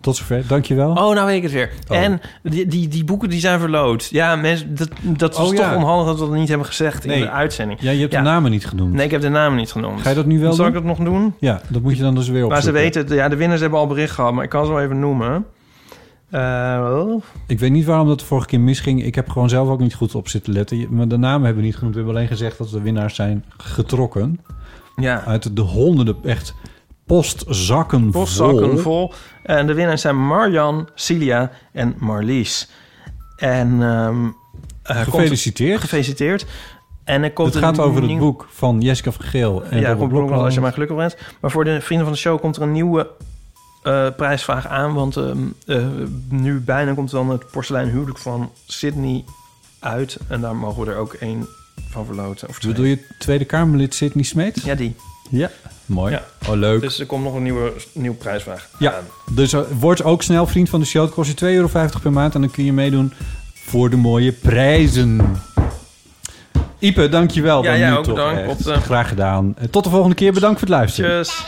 Tot zover, dankjewel. Oh, nou weet ik het weer. Oh. En die, die, die boeken die zijn verloot. Ja, mensen, dat, dat is Oh, toch ja. onhandig dat we dat niet hebben gezegd in de uitzending. Ja, je hebt Ja. de namen niet genoemd. Nee, ik heb de namen niet genoemd. Ga je dat nu wel Zal doen? ik dat nog doen? Ja, dat moet je dan dus weer Maar opzoeken. ze weten het. Ja, de winnaars hebben al bericht gehad, maar ik kan ze wel even noemen. Eh, Ik weet niet waarom dat de vorige keer misging. Ik heb gewoon zelf ook niet goed op zitten letten. Maar de namen hebben we niet genoemd. We hebben alleen gezegd dat de winnaars zijn getrokken. ja, Uit de honderden, echt postzakken, postzakken vol. vol. En de winnaars zijn Marjan, Cilia en Marlies. En ehm, eh, komt- Gefeliciteerd. gefeliciteerd. En er komt Het gaat over het boek van Jessica van Geel en ja, Rob Blokland, als je maar gelukkig bent. Maar voor de vrienden van de show komt er een nieuwe eh, prijsvraag aan. Want ehm, eh, nu bijna komt dan het porselein huwelijk van Sydney uit. En daar mogen we er ook één van verloten. Of twee. Bedoel je Tweede Kamerlid Sidney Smeet? Ja, die. Ja, mooi. Ja. Oh, leuk. Dus er komt nog een nieuwe, nieuwe prijsvraag Ja, aan. dus uh, word ook snel vriend van de show. Het kost je 2,50 euro per maand en dan kun je meedoen voor de mooie prijzen. Ipe, dankjewel. Ja, jij nu ook bedankt. eh, Graag gedaan. Eh, Tot de volgende keer. Bedankt voor het luisteren. Tjus.